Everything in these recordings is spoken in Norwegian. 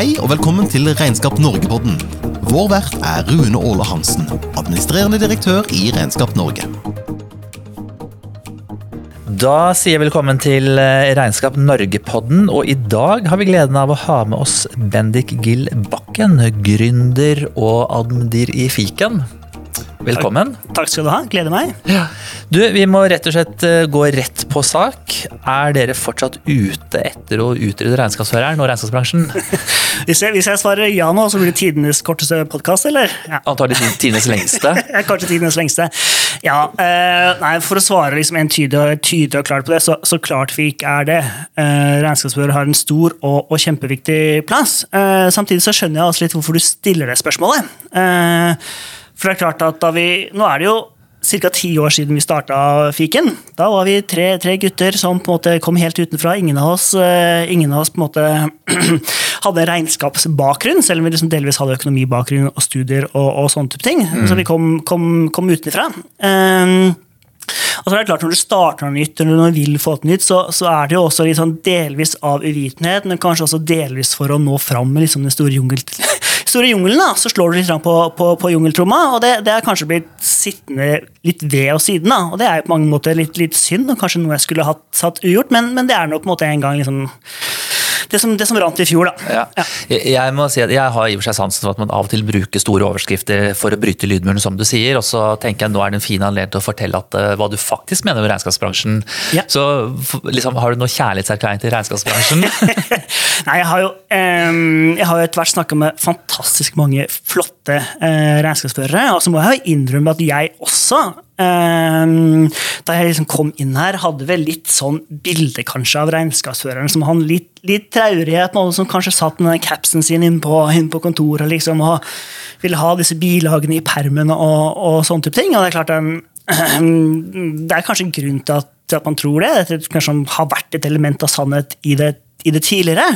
Hei og velkommen til Regnskap Norge-podden. Vår vert er Rune Åle Hansen, administrerende direktør i Regnskap Norge. Da sier jeg velkommen til eh, Regnskap Norge-podden, og i dag har vi gleden av å ha med oss Bendik Gill Bakken, gründer og admdir i Fiken. Velkommen. Takk skal du ha. Gleder meg. Du, Vi må rett og slett eh, gå rett på sak. Er dere fortsatt ute etter å utrydde regnskapsføreren og regnskapsbransjen? Hvis jeg, hvis jeg svarer ja nå, så blir det tidenes korteste podkast, eller? Ja. Antakelig tidenes lengste. Ja, Kanskje tidenes lengste. Ja, eh, nei, For å svare liksom entydig og, tydelig og klart på det, så, så klart vi ikke er det. Eh, Regnskapsfører har en stor og, og kjempeviktig plass. Eh, samtidig så skjønner jeg også litt hvorfor du stiller det spørsmålet. Eh, for det er klart at da vi Nå er det jo ca. ti år siden vi starta Fiken. Da var vi tre, tre, gutter som på en måte kom helt utenfra. Ingen av oss, uh, ingen av oss på en måte hadde regnskapsbakgrunn, selv om vi liksom delvis hadde økonomibakgrunn og studier og, og sånne type ting. Mm. Så vi kom, kom, kom utenfra. Um, og så er det klart Når du starter noe nytt, eller når du vil få til nytt, så, så, er det jo også sånn delvis av uvitenhet, men kanskje også delvis for å nå fram med liksom den store jungel store jungelen, da, så slår du litt på, på, på jungeltromma, og det, det er kanskje blitt sittende litt ved og siden. da, og Det er jo på mange måter litt, litt synd, og kanskje noe jeg skulle hatt satt ugjort, men, men det er nå på en måte en gang liksom det som, det som rant i fjor, da. Ja. Ja. Jeg, må si at jeg har i og for seg sansen for at man av og til bruker store overskrifter for å bryte lydmuren, som du sier. Og så tenker jeg nå er det en fin anledning til å fortelle at, uh, hva du faktisk mener med regnskapsbransjen. Ja. Så liksom, har du noe kjærlighetserklæring til regnskapsbransjen? Nei, jeg har jo, um, jeg har jo etter hvert snakka med fantastisk mange flotte uh, regnskapsførere. Og så må jeg innrømme at jeg også eh, da jeg liksom kom inn her, hadde vel litt sånn bilde kanskje av regnskapsføreren som han litt, litt traurighet, noen som kanskje satt med den capsen sin inne på, inn på kontoret liksom, og ville ha disse bilagene i permen og, og sånne type ting. Og det er klart den, det er kanskje en grunn til at, til at man tror det. Det kanskje har vært et element av sannhet i det, i det tidligere.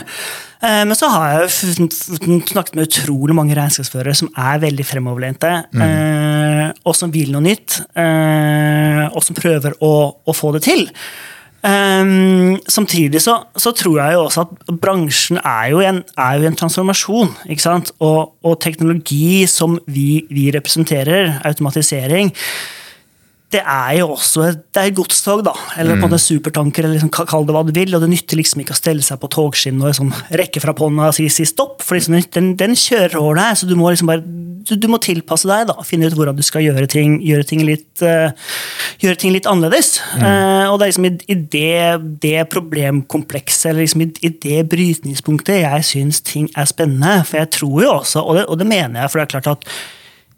Eh, men så har jeg snakket med utrolig mange regnskapsførere som er veldig fremoverlente, mm. Eh, og som vil noe nytt, eh, og som prøver å, å få det til. Um, samtidig så, så, tror jeg jo også at bransjen er jo en, er jo en transformasjon. ikke sant? Og, og teknologi som vi, vi representerer, automatisering, det er jo også et, det er godstog, da. Eller på en mm. supertanker, eller liksom, kall det hva du vil. Og det nytter liksom ikke å stelle seg på togskinnene og liksom rekke fra hånda og si, si stopp. For liksom, den, den, kjører over deg, så du må liksom bare du, du, må tilpasse deg. da, Finne ut hvordan du skal gjøre ting, gjøre ting, litt, uh, gjøre ting litt annerledes. Mm. Uh, og det er liksom i, i det, det, problemkomplekset, eller liksom i, i det brytningspunktet, jeg syns ting er spennende. For jeg tror jo også, og det, og det mener jeg, for det er klart at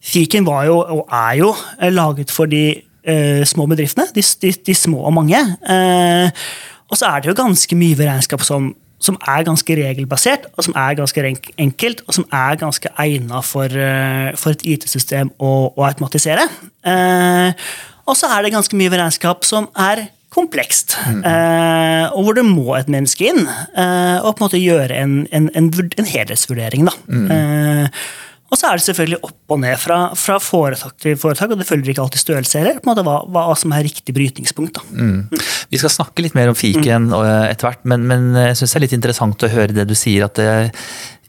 Fiken var jo, og er jo, laget for de eh, små bedriftene. De, de, de, små og mange. Uh, og så er det jo ganske mye ved regnskap som, som er ganske regelbasert, og som er ganske enkelt, og som er ganske egna for, uh, for, et IT-system å, å, automatisere. Uh, og så er det ganske mye ved regnskap som er komplekst, mm. uh, og hvor det må et menneske inn og på en måte gjøre en, en, en, en helhetsvurdering. da. Mm. Og så er det selvfølgelig opp og ned fra, fra foretak til foretak, og det følger ikke alltid størrelse heller. på en måte hva, hva, som er riktig brytningspunkt. Mm. Vi skal snakke litt mer om fiken mm. etter hvert, men, men jeg syns det er litt interessant å høre det du sier. at det,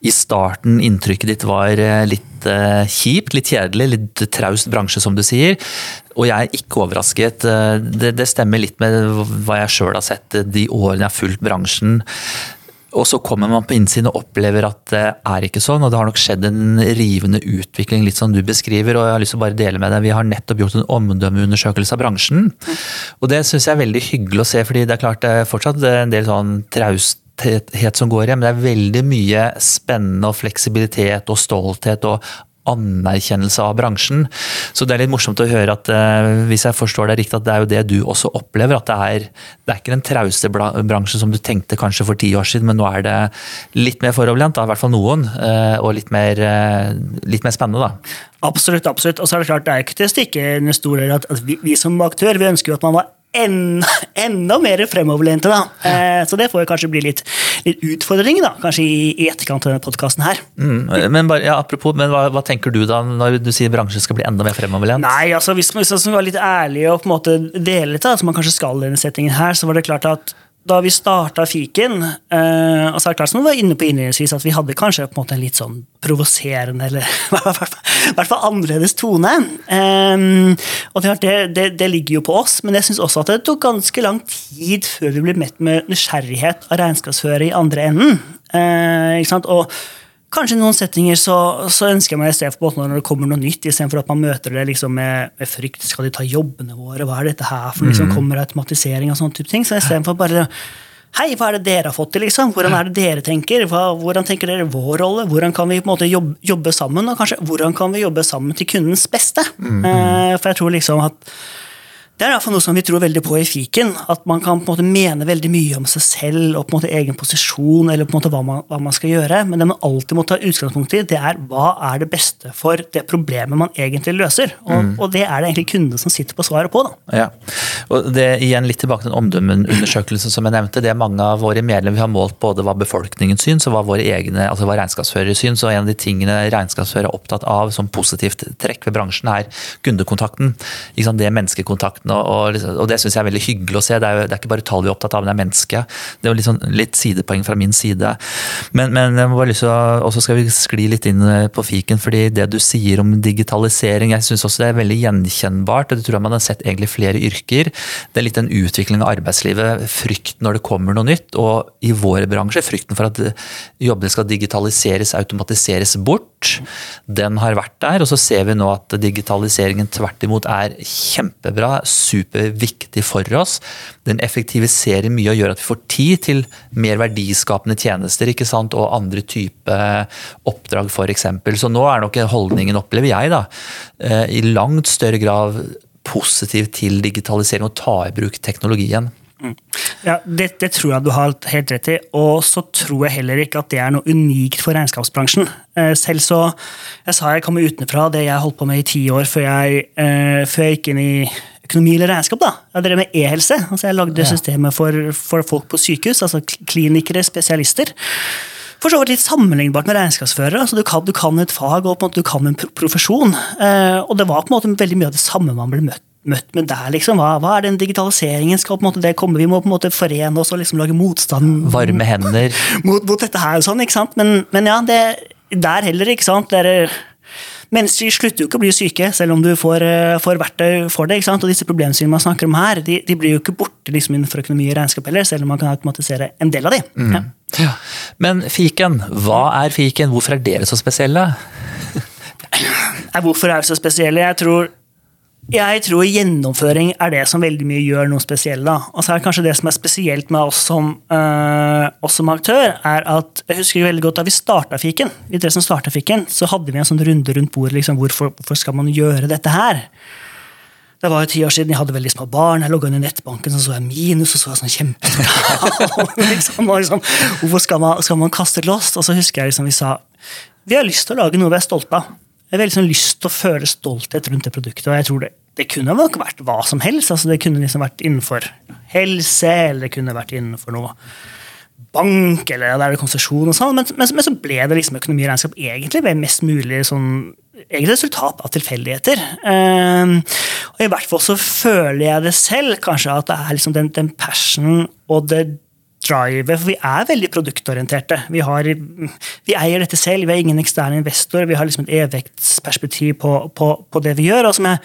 i starten inntrykket ditt var eh, litt uh, kjipt, litt kjedelig, litt traust bransje, som du sier. Og jeg er ikke overrasket. Eh, det, det stemmer litt med hva jeg sjøl har sett de årene jeg har fulgt bransjen. Og så kommer man på innsiden og opplever at det er ikke sånn. Og det har nok skjedd en rivende utvikling, litt som du beskriver. Og jeg har lyst til å bare dele med deg. Vi har nettopp gjort en omdømmeundersøkelse av bransjen. Og det syns jeg er veldig hyggelig å se, fordi det er klart det er fortsatt en del sånn traust som går igjen, men det er veldig mye spennende og fleksibilitet og stolthet og anerkjennelse av bransjen. Så det er litt morsomt å høre at uh, hvis jeg forstår det riktig, at det er jo det du også opplever. At det er, det er ikke den trauste bransjen som du tenkte kanskje for ti år siden, men nå er det litt mer foroverlent, i hvert fall noen. Uh, og litt mer, uh, litt mer, spennende, da. Absolutt. absolutt. Og så er det klart, det er ikke til å stikke under stol at vi, vi, som aktør vi ønsker jo at man var enda, enda mer fremoverlente. da. Eh, så det får kanskje bli litt, litt utfordring da, kanskje i, i etterkant av denne podkasten her. Mm, men bare, ja, apropos, men hva, hva, tenker du da når du sier bransjen skal bli enda mer fremoverlent? Nei, altså Hvis man, hvis man var litt ærlig og på en måte dele litt, da, som man kanskje skal i denne settingen her, så var det klart at da vi starta fiken eh, og så det klart som vi var inne på innledningsvis, at vi hadde kanskje på en måte en litt sånn provoserende, eller i hvert fall annerledes tone. Eh, og det, det, det, ligger jo på oss, men jeg syns også at det tok ganske lang tid før vi ble møtt med nysgjerrighet av regnskapsfører i andre enden. Eh, ikke sant? Og Kanskje i noen settinger så, så ønsker jeg meg stedet for når det kommer noe nytt, istedenfor at man møter det liksom med, med, frykt. Skal de ta jobbene våre? Hva er dette her for liksom, Kommer automatisering og sånne type ting? Så istedenfor bare Hei, hva er det dere har fått til? liksom? Hvordan er det dere tenker? Hva, hvordan tenker dere vår rolle? Hvordan kan vi på en måte jobbe, jobbe, sammen? Og kanskje hvordan kan vi jobbe sammen til kundens beste? Mm. Uh, for jeg tror liksom at det er iallfall noe som vi tror veldig på i fiken. At man kan på en måte mene veldig mye om seg selv og på en måte egen posisjon, eller på en måte hva man, hva man skal gjøre, men det man alltid må ta utgangspunkt i, det er hva er det beste for det problemet man egentlig løser. Og, mm. og det er det egentlig kundene som sitter på svaret på. Da. Ja. Og det Igjen litt tilbake til den omdømmeundersøkelsen som jeg nevnte. Det er mange av våre medlemmer vi har målt både hva befolkningens syn, så hva våre egne, altså hva regnskapsførere syns. Og en av de tingene regnskapsførere er opptatt av som positivt trekk ved bransjen, er kundekontakten. Det er menneskekontakten og, og, liksom, og det syns jeg er veldig hyggelig å se. Det er, jo, det er ikke bare tall vi er opptatt av, men det er mennesket. Det er litt, sånn, litt sidepoeng fra min side. Men, men jeg må bare lyst til å, så skal vi skli litt inn eh, på fiken, fordi det du sier om digitalisering, jeg syns også det er veldig gjenkjennbart. Det tror jeg man har sett egentlig flere yrker. Det er litt en utvikling av arbeidslivet, frykt når det kommer noe nytt. Og i vår bransje, frykten for at jobbene skal digitaliseres, automatiseres bort. Den har vært der, og så ser vi nå at digitaliseringen tvert imot er kjempebra. Superviktig for oss. Den effektiviserer mye og gjør at vi får tid til mer verdiskapende tjenester ikke sant? og andre type oppdrag f.eks. Så nå er nok holdningen, opplever jeg, da, eh, i langt større grad positiv til digitalisering og ta i bruk teknologien. Mm. Ja, det, det, tror jeg du har helt rett i. Og så tror jeg heller ikke at det er noe unikt for regnskapsbransjen. Eh, selv så Jeg sa jeg kommer utenfra det jeg holdt på med i ti år før jeg, eh, før jeg gikk inn i økonomi eller regnskap. da. Jeg drev med e-helse. altså Jeg lagde systemet for, for, folk på sykehus. altså Klinikere, spesialister. For så vidt litt sammenlignbart med regnskapsførere. altså du kan, du kan, et fag og på en måte du kan en profesjon. Eh, og det var på en måte veldig mye av det samme man ble møtt møtt med der, liksom? Hva, hva, er den digitaliseringen? Skal på en måte det komme? Vi må på en måte forene oss og liksom lage motstand Varme hender. Mot, mot dette her og sånn, ikke sant? Men, men ja, det, der heller, ikke sant. Det er, Mennesker slutter jo ikke å bli syke, selv om du får, eh, får verktøy for det. Og disse problemstillingene man snakker om her, de, de blir jo ikke borte liksom, innenfor økonomi og regnskap heller, selv om man kan automatisere en del av de. Mm. Ja. Ja. Men fiken, hva er fiken? Hvorfor er dere så spesielle? Hvorfor er vi så spesielle? Jeg tror jeg tror gjennomføring er det som veldig mye gjør noe spesielt. Og så er det kanskje det som er spesielt med oss som, øh, oss som aktør, er at jeg husker veldig godt da vi starta Fiken, vi tre som starta Fiken, så hadde vi en sånn runde rundt bordet. liksom, hvorfor, hvorfor, skal man gjøre dette her? Det var jo ti år siden jeg hadde veldig små barn. Jeg logga inn i nettbanken, så så jeg minus, og så var jeg sånn kjempebra. liksom, liksom, hvorfor skal man, skal man kaste lost? Og så husker jeg liksom vi sa vi har lyst til å lage noe vi er stolte av. Jeg har veldig sånn lyst til å føle stolthet rundt det produktet. og jeg tror det, det kunne nok vært hva som helst. altså Det kunne liksom vært innenfor helse, eller det kunne vært innenfor noe bank, eller der er det konsesjon og sånn. Men, men, men, så ble det liksom økonomi og regnskap egentlig ved mest mulig sånn egentlig resultat av tilfeldigheter. Um, og I hvert fall så føler jeg det selv, kanskje at det er liksom den, den passion og det drivet, for vi er veldig produktorienterte. Vi, har, vi, eier dette selv, vi er ingen eksterne investor, vi har liksom et evigvektsperspektiv på, på, på, det vi gjør. og som jeg,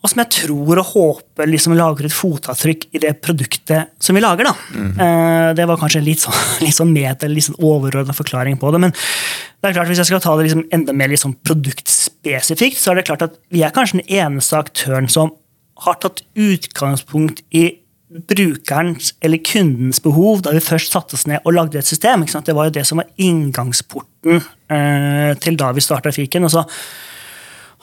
og som jeg tror og håper liksom lager et fotavtrykk i det produktet som vi lager. Mm -hmm. Det var kanskje en litt sånn, litt sånn med, litt sånn overordna forklaring på det. Men det er klart hvis jeg skal ta det liksom enda mer liksom produktspesifikt, så er det klart at vi er kanskje den eneste aktøren som har tatt utgangspunkt i brukerens eller kundens behov da vi først satte oss ned og lagde et system. Det var jo det som var inngangsporten eh, til da vi starta Fiken. Og så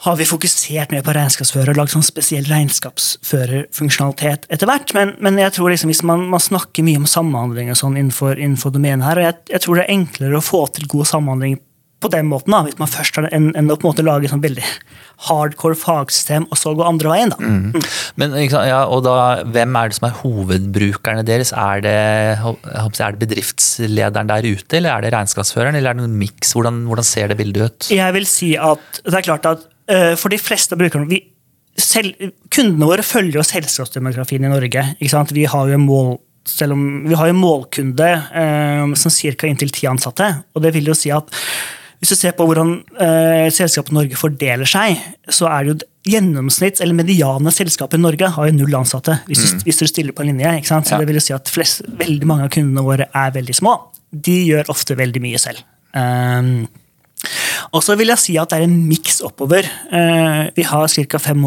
har vi fokusert mer på regnskapsfører og lagd sånn spesiell regnskapsførerfunksjonalitet etter hvert. Men, men, jeg tror liksom hvis man, man, snakker mye om samhandling og sånn innenfor, innenfor domenet her, og jeg, jeg, tror det er enklere å få til god samhandling på den måten, da, hvis man først har en, en på en måte lager sånn veldig hardcore fagsystem, og så gå andre veien. da. Mm. Mm. Men, ja, og da, Hvem er det som er hovedbrukerne deres? Er det, er det bedriftslederen der ute, eller er det regnskapsføreren, eller er det noen miks? Hvordan, hvordan, ser det bildet ut? Jeg vil si at det er klart at uh, for de fleste brukerne vi, selv, Kundene våre følger jo selskapsdemografien i Norge. Vi har jo en mål selv om vi har en målkunde eh, som ca. inntil ti ansatte. og det vil jo si at hvis du ser på hvordan eh, selskapet Norge fordeler seg, så er det jo gjennomsnitts- eller mediane selskapet i Norge har jo null ansatte. Hvis, du, hvis du stiller på en linje. ikke sant? Så Ja. det vil jo si at flest, veldig mange av kundene våre er veldig små. De gjør ofte veldig mye selv. Um, og så vil jeg si at det er en miks oppover. Uh, vi har ca. 85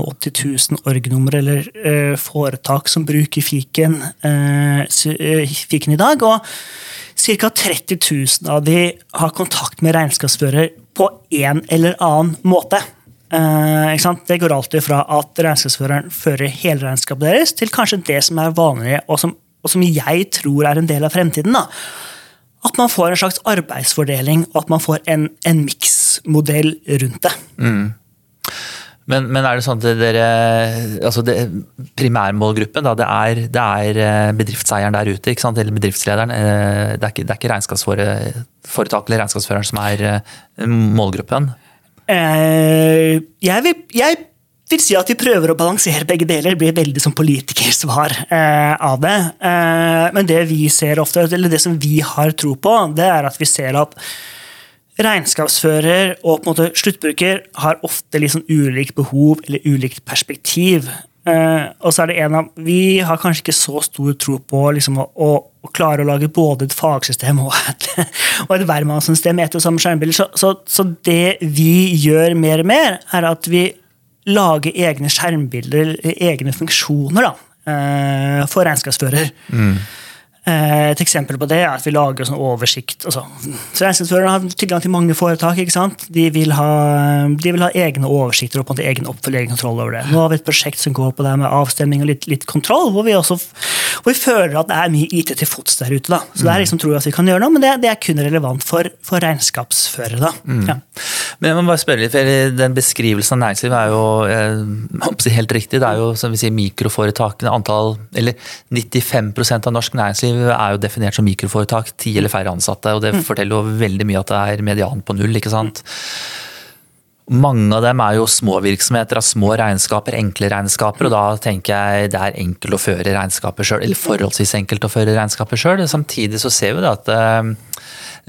000 org-numre eller uh, foretak som bruker fiken, uh, fiken i dag. Og ca. 30 000 av de har kontakt med regnskapsfører på en eller annen måte. Eh? Det går alltid fra at regnskapsføreren fører hele regnskapet deres, til kanskje det som er vanlig, og som, og som jeg tror er en del av fremtiden. da at man får en slags arbeidsfordeling, og at man får en, en miksmodell rundt det. Men, men er det sånn at dere altså det, Primærmålgruppen da, det er, det er eh, bedriftseieren der ute, eller bedriftslederen. eh, Det er ikke, det er ikke regnskapsforetaket eller regnskapsføreren som er eh, målgruppen. Jeg, vil, jeg vil si at vi prøver å balansere begge deler. Det blir veldig som politikersvar eh, av det. Men det vi ser ofte, eller det som vi har tro på, det er at vi ser at regnskapsfører og på en måte sluttbruker har ofte litt sånn ulikt behov eller ulikt perspektiv. Eh, og så er det en av, Vi har kanskje ikke så stor tro på liksom, å, å, å klare å lage både et fagsystem og et, og et hvermannssystem etter samme skjermbilde. Så, så, så det vi gjør mer og mer, er at vi lager egne skjermbilder, egne funksjoner, da, eh, for regnskapsfører. Eh, Et eksempel på det er at vi lager sånn oversikt. Altså, så Regnskapsførerne har tilgang til mange foretak. ikke sant? De vil ha, de vil ha egne oversikter og egen oppfølging egen kontroll over det. Nå har vi et prosjekt som går på det med avstemning og litt, litt kontroll, hvor vi, også, hvor vi føler at det er mye IT til fots der ute. da. Så det er liksom tror jeg at vi kan gjøre noe, men det, det er kun relevant for, for regnskapsførere. da. Ja. Men jeg må bare spørre litt, for Den beskrivelsen av næringslivet er jo eh, helt riktig. Det er jo som vi sier, mikroforetakene. antall, eller 95% av norsk næringsliv er jo definert som mikroforetak. Ti eller færre ansatte. og Det forteller jo veldig mye at det er median på null. ikke sant? Mange av dem er jo små virksomheter av små regnskaper, enkle regnskaper. og Da tenker jeg det er enkelt å føre regnskapet sjøl, eller forholdsvis enkelt å føre regnskapet sjøl. Samtidig så ser vi da at eh,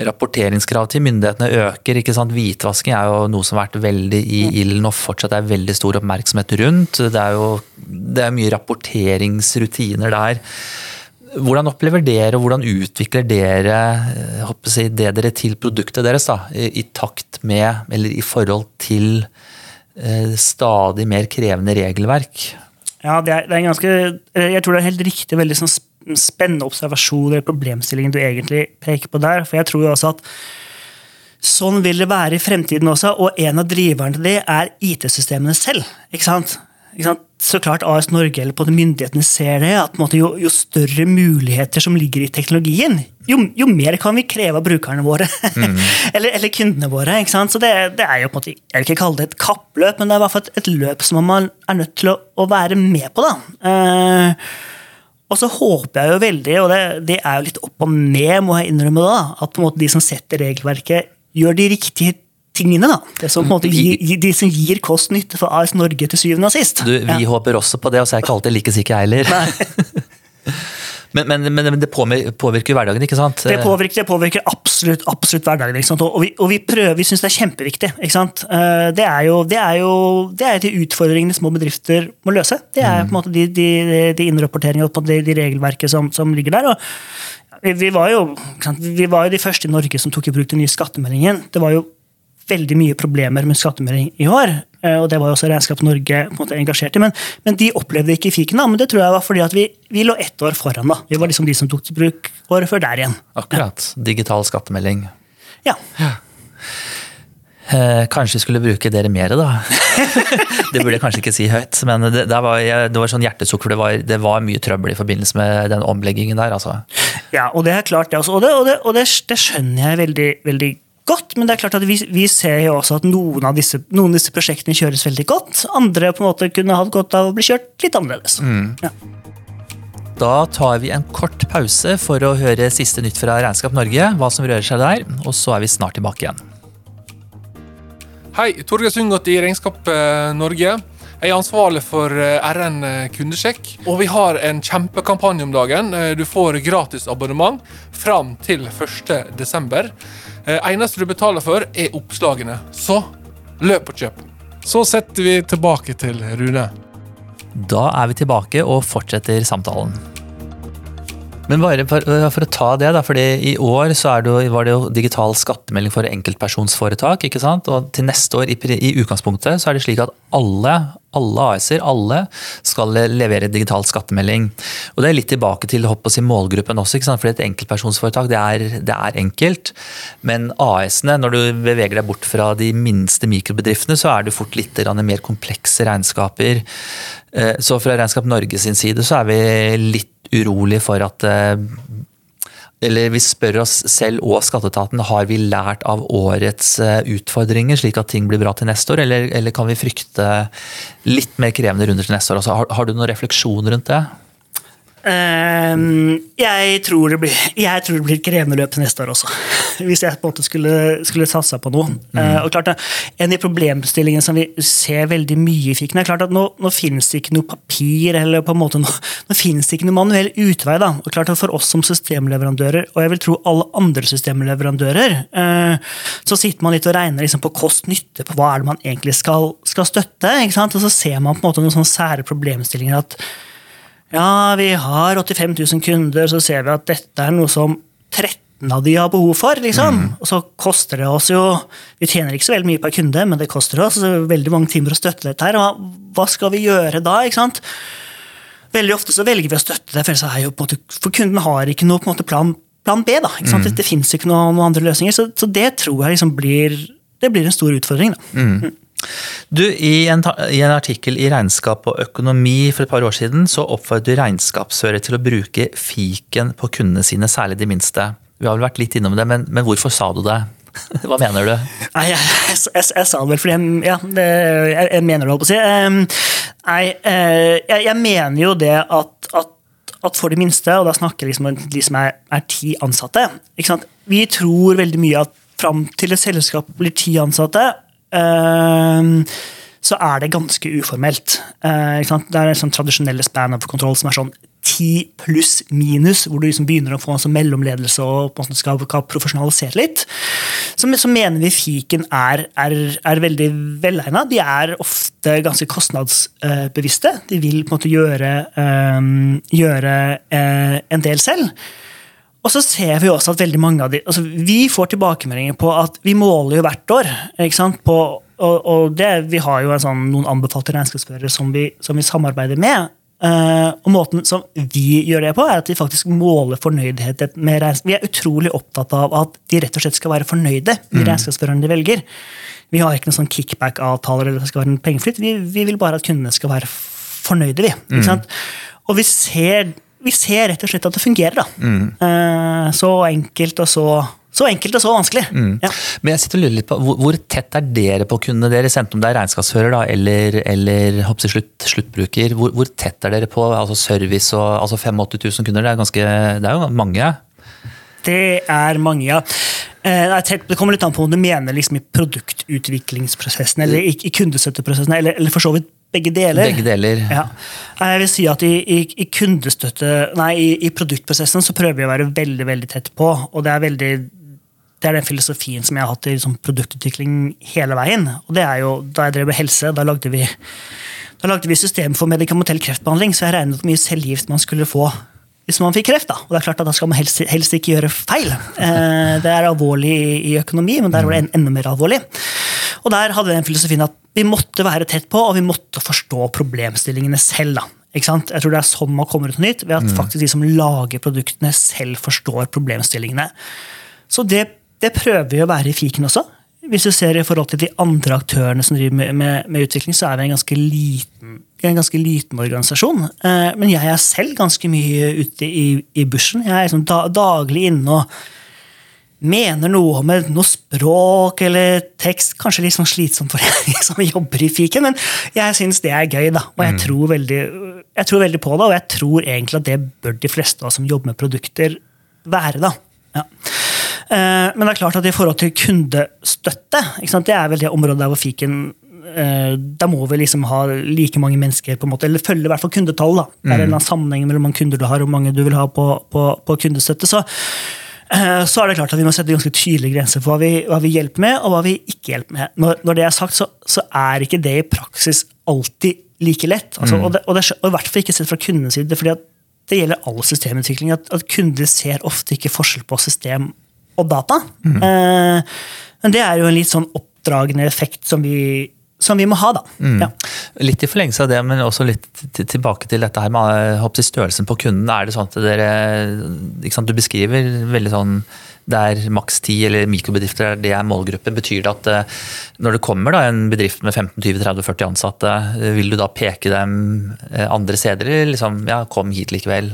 rapporteringskrav til myndighetene øker. ikke sant? Hvitvasking er jo noe som har vært veldig i ilden og fortsatt er veldig stor oppmerksomhet rundt. Det er jo det er mye rapporteringsrutiner der. Hvordan opplever dere og hvordan utvikler dere eh, jeg det dere til produktet deres da, i, i takt med, eller i forhold til eh, stadig mer krevende regelverk? Ja, det er, det er en ganske eh, Jeg tror det er helt riktig, veldig sånn spennende observasjon eller problemstillingen du egentlig peker på der. For jeg tror jo også at sånn vil det være i fremtiden også, og en av driverne til det er IT-systemene selv. ikke sant? Ikke sant? Så klart AS Norge eller på myndighetene ser det, at måte, jo, jo større muligheter som ligger i teknologien, jo, jo mer kan vi kreve av brukerne våre. eller, eller kundene våre. ikke sant? Så det, det er jo på en måte, Jeg vil ikke kalle det et kappløp, men det er i hvert fall et, et løp som man er nødt til å, å være med på. da. Eh, og så håper jeg jo veldig, og det, det er jo litt opp og ned, må jeg innrømme, da, at på en måte de som setter regelverket, gjør de riktige tingene. da. Det som måte gir, de som gir kost-nytte for AS Norge til syvende og sist. Du, vi Ja. håper også på det, og så er jeg ikke alltid like sikker, heller. men, men, men, det påvirker hverdagen, ikke sant? Det påvirker, det påvirker absolutt, absolutt hverdagen. Ikke sant? Og vi, og vi prøver, vi syns det er kjempeviktig. Ikke sant? Eh, Det er jo, det er jo det er de utfordringene små bedrifter må løse. Det er på en måte de, de, de innrapporteringene og på de, de regelverket som, som ligger der. Og vi, var jo, vi var jo de første i Norge som tok i bruk den nye skattemeldingen. Det var jo veldig mye problemer med skattemelding i år. eh, Og det var jo også Regnskap Norge på en måte engasjert i. Men, men de opplevde ikke fiken. da, Men det tror jeg var fordi at vi, vi lå ett år foran. da. Vi var liksom de som tok til bruk året før der igjen. Akkurat. Digital skattemelding. Ja. Eh, kanskje skulle bruke dere mer, da. det burde jeg kanskje ikke si høyt, men det, det, var, det var sånn hjertesukk, for det var, det var mye trøbbel i forbindelse med den omleggingen der. altså. Ja, og det er klart det også. Og det, og det, og det, det skjønner jeg veldig, veldig godt. Men det er klart at vi, vi ser jo også at noen av, disse, noen av disse prosjektene kjøres veldig godt. Andre på en måte kunne hatt godt av å bli kjørt litt annerledes. Ja. Da tar vi en kort pause for å høre siste nytt fra Regnskap Norge, hva som rører seg der, og så er vi snart tilbake igjen. Hei, Torgeir Sundgodt i Regnskap eh, Norge. Jeg er ansvarlig for eh, RN kundesjekk, og vi har en kjempekampanje om dagen. Eh, Du får gratis abonnement fram til 1.12. Eneste du betaler for, er oppslagene. Så løp og kjøp. Så setter vi tilbake til Rune. Da er vi tilbake og fortsetter samtalen. Men bare for, øh, for å ta det, da, fordi i år det var det jo digital skattemelding for enkeltpersonsforetak. ikke sant? Og til neste år, i, i utgangspunktet, så er det slik at alle, alle AS-er alle skal levere digital skattemelding. Og det er litt tilbake til hopp og si målgruppen også, ikke sant? fordi et enkeltpersonsforetak det er, det er enkelt. Men AS-ene, når du beveger deg bort fra de minste mikrobedriftene, så er det fort litt mer komplekse regnskaper. Eh, Så fra Regnskap Norge sin side så er vi litt urolig for at eh, eller vi spør oss selv og skatteetaten har vi lært av årets eh, utfordringer, slik at ting blir bra til neste år, eller, eller kan vi frykte litt mer krevende runder til neste år? Altså, har, har du noen refleksjon rundt det? Ehm, jeg, tror det blir, jeg tror det blir et krevende løp neste år også. Hvis jeg på en måte skulle, skulle satsa på noe. Eh, og klart det, En av problemstillingene som vi ser veldig mye i fiken, er klart at nå, nå finnes det ikke noe papir, eller på en måte nå, nå finnes det ikke noe manuell utvei. da. Og klart at For oss som systemleverandører, og jeg vil tro alle andre systemleverandører, eh, så sitter man litt og regner liksom på kost-nytte på hva er det man egentlig skal, skal støtte. Og så ser man på en måte noen sånne sære problemstillinger. at ja, vi har 85 000 kunder, så ser vi at dette er noe som 13 av de har behov for. liksom. Og så koster det oss jo Vi tjener ikke så veldig mye per kunde, men det koster oss veldig mange timer å støtte dette her. Hva, hva skal vi gjøre da? ikke sant? Veldig ofte så velger vi å støtte det, for, er for kunden har ikke noe måte plan, plan B. da, ikke sant? Det, det fins ikke noen, noen andre løsninger, så, så det tror jeg liksom blir det blir en stor utfordring. da. Du, i en, I en artikkel i Regnskap og økonomi for et par år siden så oppfordret du regnskapsfører til å bruke fiken på kundene sine, særlig de minste. Vi har vel vært litt innom det, men, men hvorfor sa du det? Hva mener du? Nei, jeg, jeg, jeg, jeg sa det vel fordi jeg, ja, det, jeg, mener det, holdt på å si. Nei, eh, jeg, mener jo det at, at, at for de minste, og da snakker jeg liksom om de som er, er ti ansatte? Vi tror veldig mye at fram til et selskap blir ti ansatte, så er det ganske uformelt. Eh? Det er sånn tradisjonelle span of control som er sånn ti pluss minus, hvor du liksom begynner å få sånn mellomledelse og på en måte skal, skal profesjonalisere litt. Så, så mener vi fiken er, er, er veldig velegna. De er ofte ganske kostnadsbevisste. De vil på en måte gjøre, øh, gjøre øh, en del selv. Og så ser vi også at veldig mange av de, altså Vi får tilbakemeldinger på at vi måler jo hvert år. ikke sant, på, og, og det, Vi har jo en sånn, noen anbefalte regnskapsførere som, som vi samarbeider med. Uh, og måten som vi gjør det på, er at vi faktisk måler fornøydhet med regnskap. Vi er utrolig opptatt av at de rett og slett skal være fornøyde med regnskapsførerne de velger. Vi har ikke noen sånn kickback-avtaler eller det skal være en pengeflyt. Vi, vi vil bare at kundene skal være fornøyde. vi. Ikke sant? Og vi ser, vi ser rett og slett at det fungerer. da. Eh, så enkelt og så, så enkelt og så vanskelig. Ja. Men jeg sitter og lurer litt på, hvor, hvor tett er dere på kundene deres, enten om det er regnskapsfører da, eller, eller slutt, sluttbruker? Hvor, hvor tett er dere på altså service og altså 85 000 kunder? Det er, ganske, det er jo mange. Det er mange, ja. Eh, det kommer litt an på om du mener liksom i produktutviklingsprosessen eller i, i kundestøtteprosessen, eller, eller for så vidt begge deler. Begge deler. Ja. Jeg vil si at i, i, i kundestøtte, nei, i, i produktprosessen så prøver vi å være veldig veldig tett på. og det er veldig det er den filosofien som jeg har hatt i liksom, produktutvikling hele veien. og det er jo, Da jeg drev med helse, da lagde vi da lagde vi system for medikamentell kreftbehandling, så jeg regnet hvor mye cellegift man skulle få hvis man fikk kreft. Da Og det er klart at da skal man helst, helst ikke gjøre feil. Eh, det er alvorlig i, økonomi, men der var det en, enda mer alvorlig. Og der hadde den filosofien at vi måtte være tett på, og vi måtte forstå problemstillingene selv. da. Ikke sant? Jeg tror det er sånn man kommer ut noe nytt, ved at faktisk de som lager produktene, selv forstår problemstillingene. Så det, det prøver vi å være i fiken også. Hvis du ser i forhold til de andre aktørene som driver med, med, med utvikling, så er vi en ganske liten, en ganske liten organisasjon. Eh, men jeg er selv ganske mye ute i, i bushen. Jeg er liksom da, daglig inne og mener noe om noe språk eller tekst. Kanskje litt sånn slitsomt for en som jobber i fiken, men jeg syns det er gøy. da, Og jeg, tror veldig, jeg tror veldig på det, og jeg tror egentlig at det bør de fleste av oss som jobber med produkter, være. da. Ja. Eh, Men det er klart at i forhold til kundestøtte, det er vel det området der hvor fiken eh, da må vi liksom ha like mange mennesker, på en måte, eller følge i hvert fall kundetall. da. Det er en sammenheng mellom mange kunder du har og hvor mange du vil ha på, på, på kundestøtte. så så er det klart at Vi må sette ganske tydelige grenser for hva vi, hva vi hjelper med, og hva vi ikke hjelper med. Når, når det er sagt, så, så er ikke det i praksis alltid like lett. Altså, og, det, og, det, og i hvert fall ikke sett fra kundens side. fordi det gjelder all systemutvikling. At, at kunder ser ofte ikke forskjell på system og data. Eh, men det er jo en litt sånn oppdragende effekt som vi, som vi må ha, da. Ja. Litt i forlengelse av det, men også litt tilbake til dette her med eh, håper størrelsen på kunden. Er det sånn at dere sant, Du beskriver veldig sånn det er maks ti eller mikrobedrifter, det er målgruppen. Betyr det at eh, når det kommer da en bedrift med 15-20-30-40 ansatte, eh, vil du da peke dem eh, andre steder, liksom ja, kom hit likevel?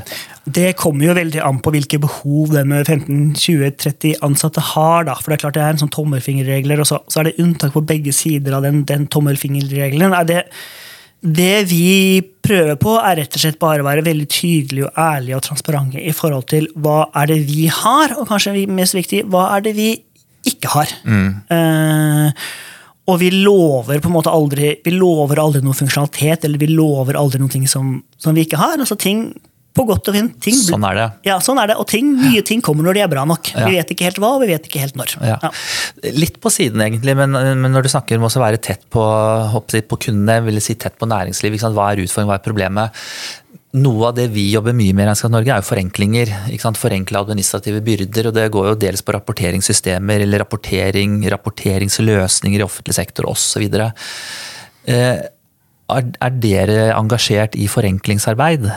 Det kommer jo veldig an på hvilke behov den med 15-20-30 ansatte har. da, for Det er klart det er en sånn tommelfingerregler, og så, så er det unntak på begge sider av den, den tommelfingerregelen. Er det, det vi prøver på, er rett og slett bare å være veldig tydelige og ærlige og transparente i forhold til hva er det vi har, og kanskje mest viktig, hva er det vi ikke har. Eh, og vi lover på en måte aldri vi lover aldri noe funksjonalitet, eller vi lover aldri noe som, som vi ikke har. altså ting på godt og fint. Ting, Sånn er det. Ja, sånn er det. Og ting, nye ting kommer når de er bra nok. Ja. Vi vet ikke helt hva, og vi vet ikke helt når. Ja. Ja. Litt på siden, egentlig, men, men når du snakker om å være tett på, på kundene, vil jeg si tett på næringsliv, hva er utfordringen, hva er problemet? Noe av det vi jobber mye med i Regnskap Norge, er jo forenklinger. Forenkle administrative byrder. og Det går jo dels på rapporteringssystemer eller rapportering, rapporteringsløsninger i offentlig sektor osv. Eh, er, er dere engasjert i forenklingsarbeid?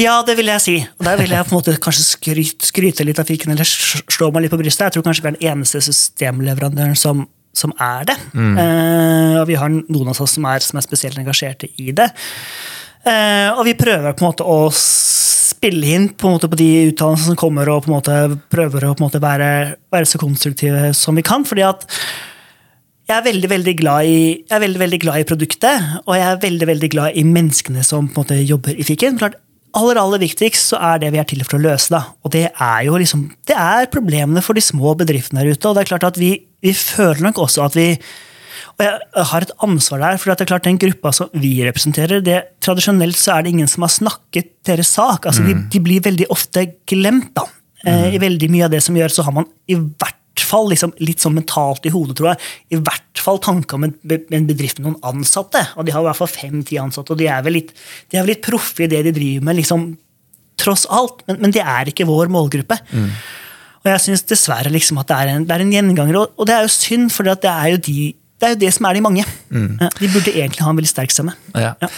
Ja, det vil jeg si. Og der vil jeg på en måte kanskje skryte, skryte litt av fiken, eller slå meg litt på brystet. Jeg tror kanskje vi er den eneste systemleverandøren som, som er det. Eh, og vi har noen av oss som er, som er spesielt engasjerte i det. Eh, og vi prøver på en måte å spille inn på, på de utdannelsene som kommer, og på en måte prøver å måte være, være så konstruktive som vi kan. fordi at jeg er veldig veldig glad i, jeg er veldig, veldig glad i produktet, og jeg er veldig veldig glad i menneskene som på en måte jobber i fiken. Klart, aller aller viktigst så er det vi er til for å løse. da. Og det er jo liksom, det er problemene for de små bedriftene der ute. Og det er klart at vi, vi føler nok også at vi og jeg har et ansvar der, for det er klart den gruppa som vi representerer, det, tradisjonelt så er det ingen som har snakket deres sak. altså de, de blir veldig ofte glemt. da. Mm. I veldig mye av det som gjør, så har man i hvert fall liksom, litt sånn mentalt i hodet, tror jeg, i hvert fall tanke om en, en bedrift med noen ansatte. Og de har i hvert fall fem-ti ansatte, og de er vel litt, de er vel litt proffe i det de driver med, liksom, tross alt. Men, men det er ikke vår målgruppe. Og jeg syns dessverre liksom at det er en, det er en gjenganger, og det er jo synd, for det er jo de det er jo det som er de mange. Mm. De burde egentlig ha en veldig sterk stemme. Ja. Ja.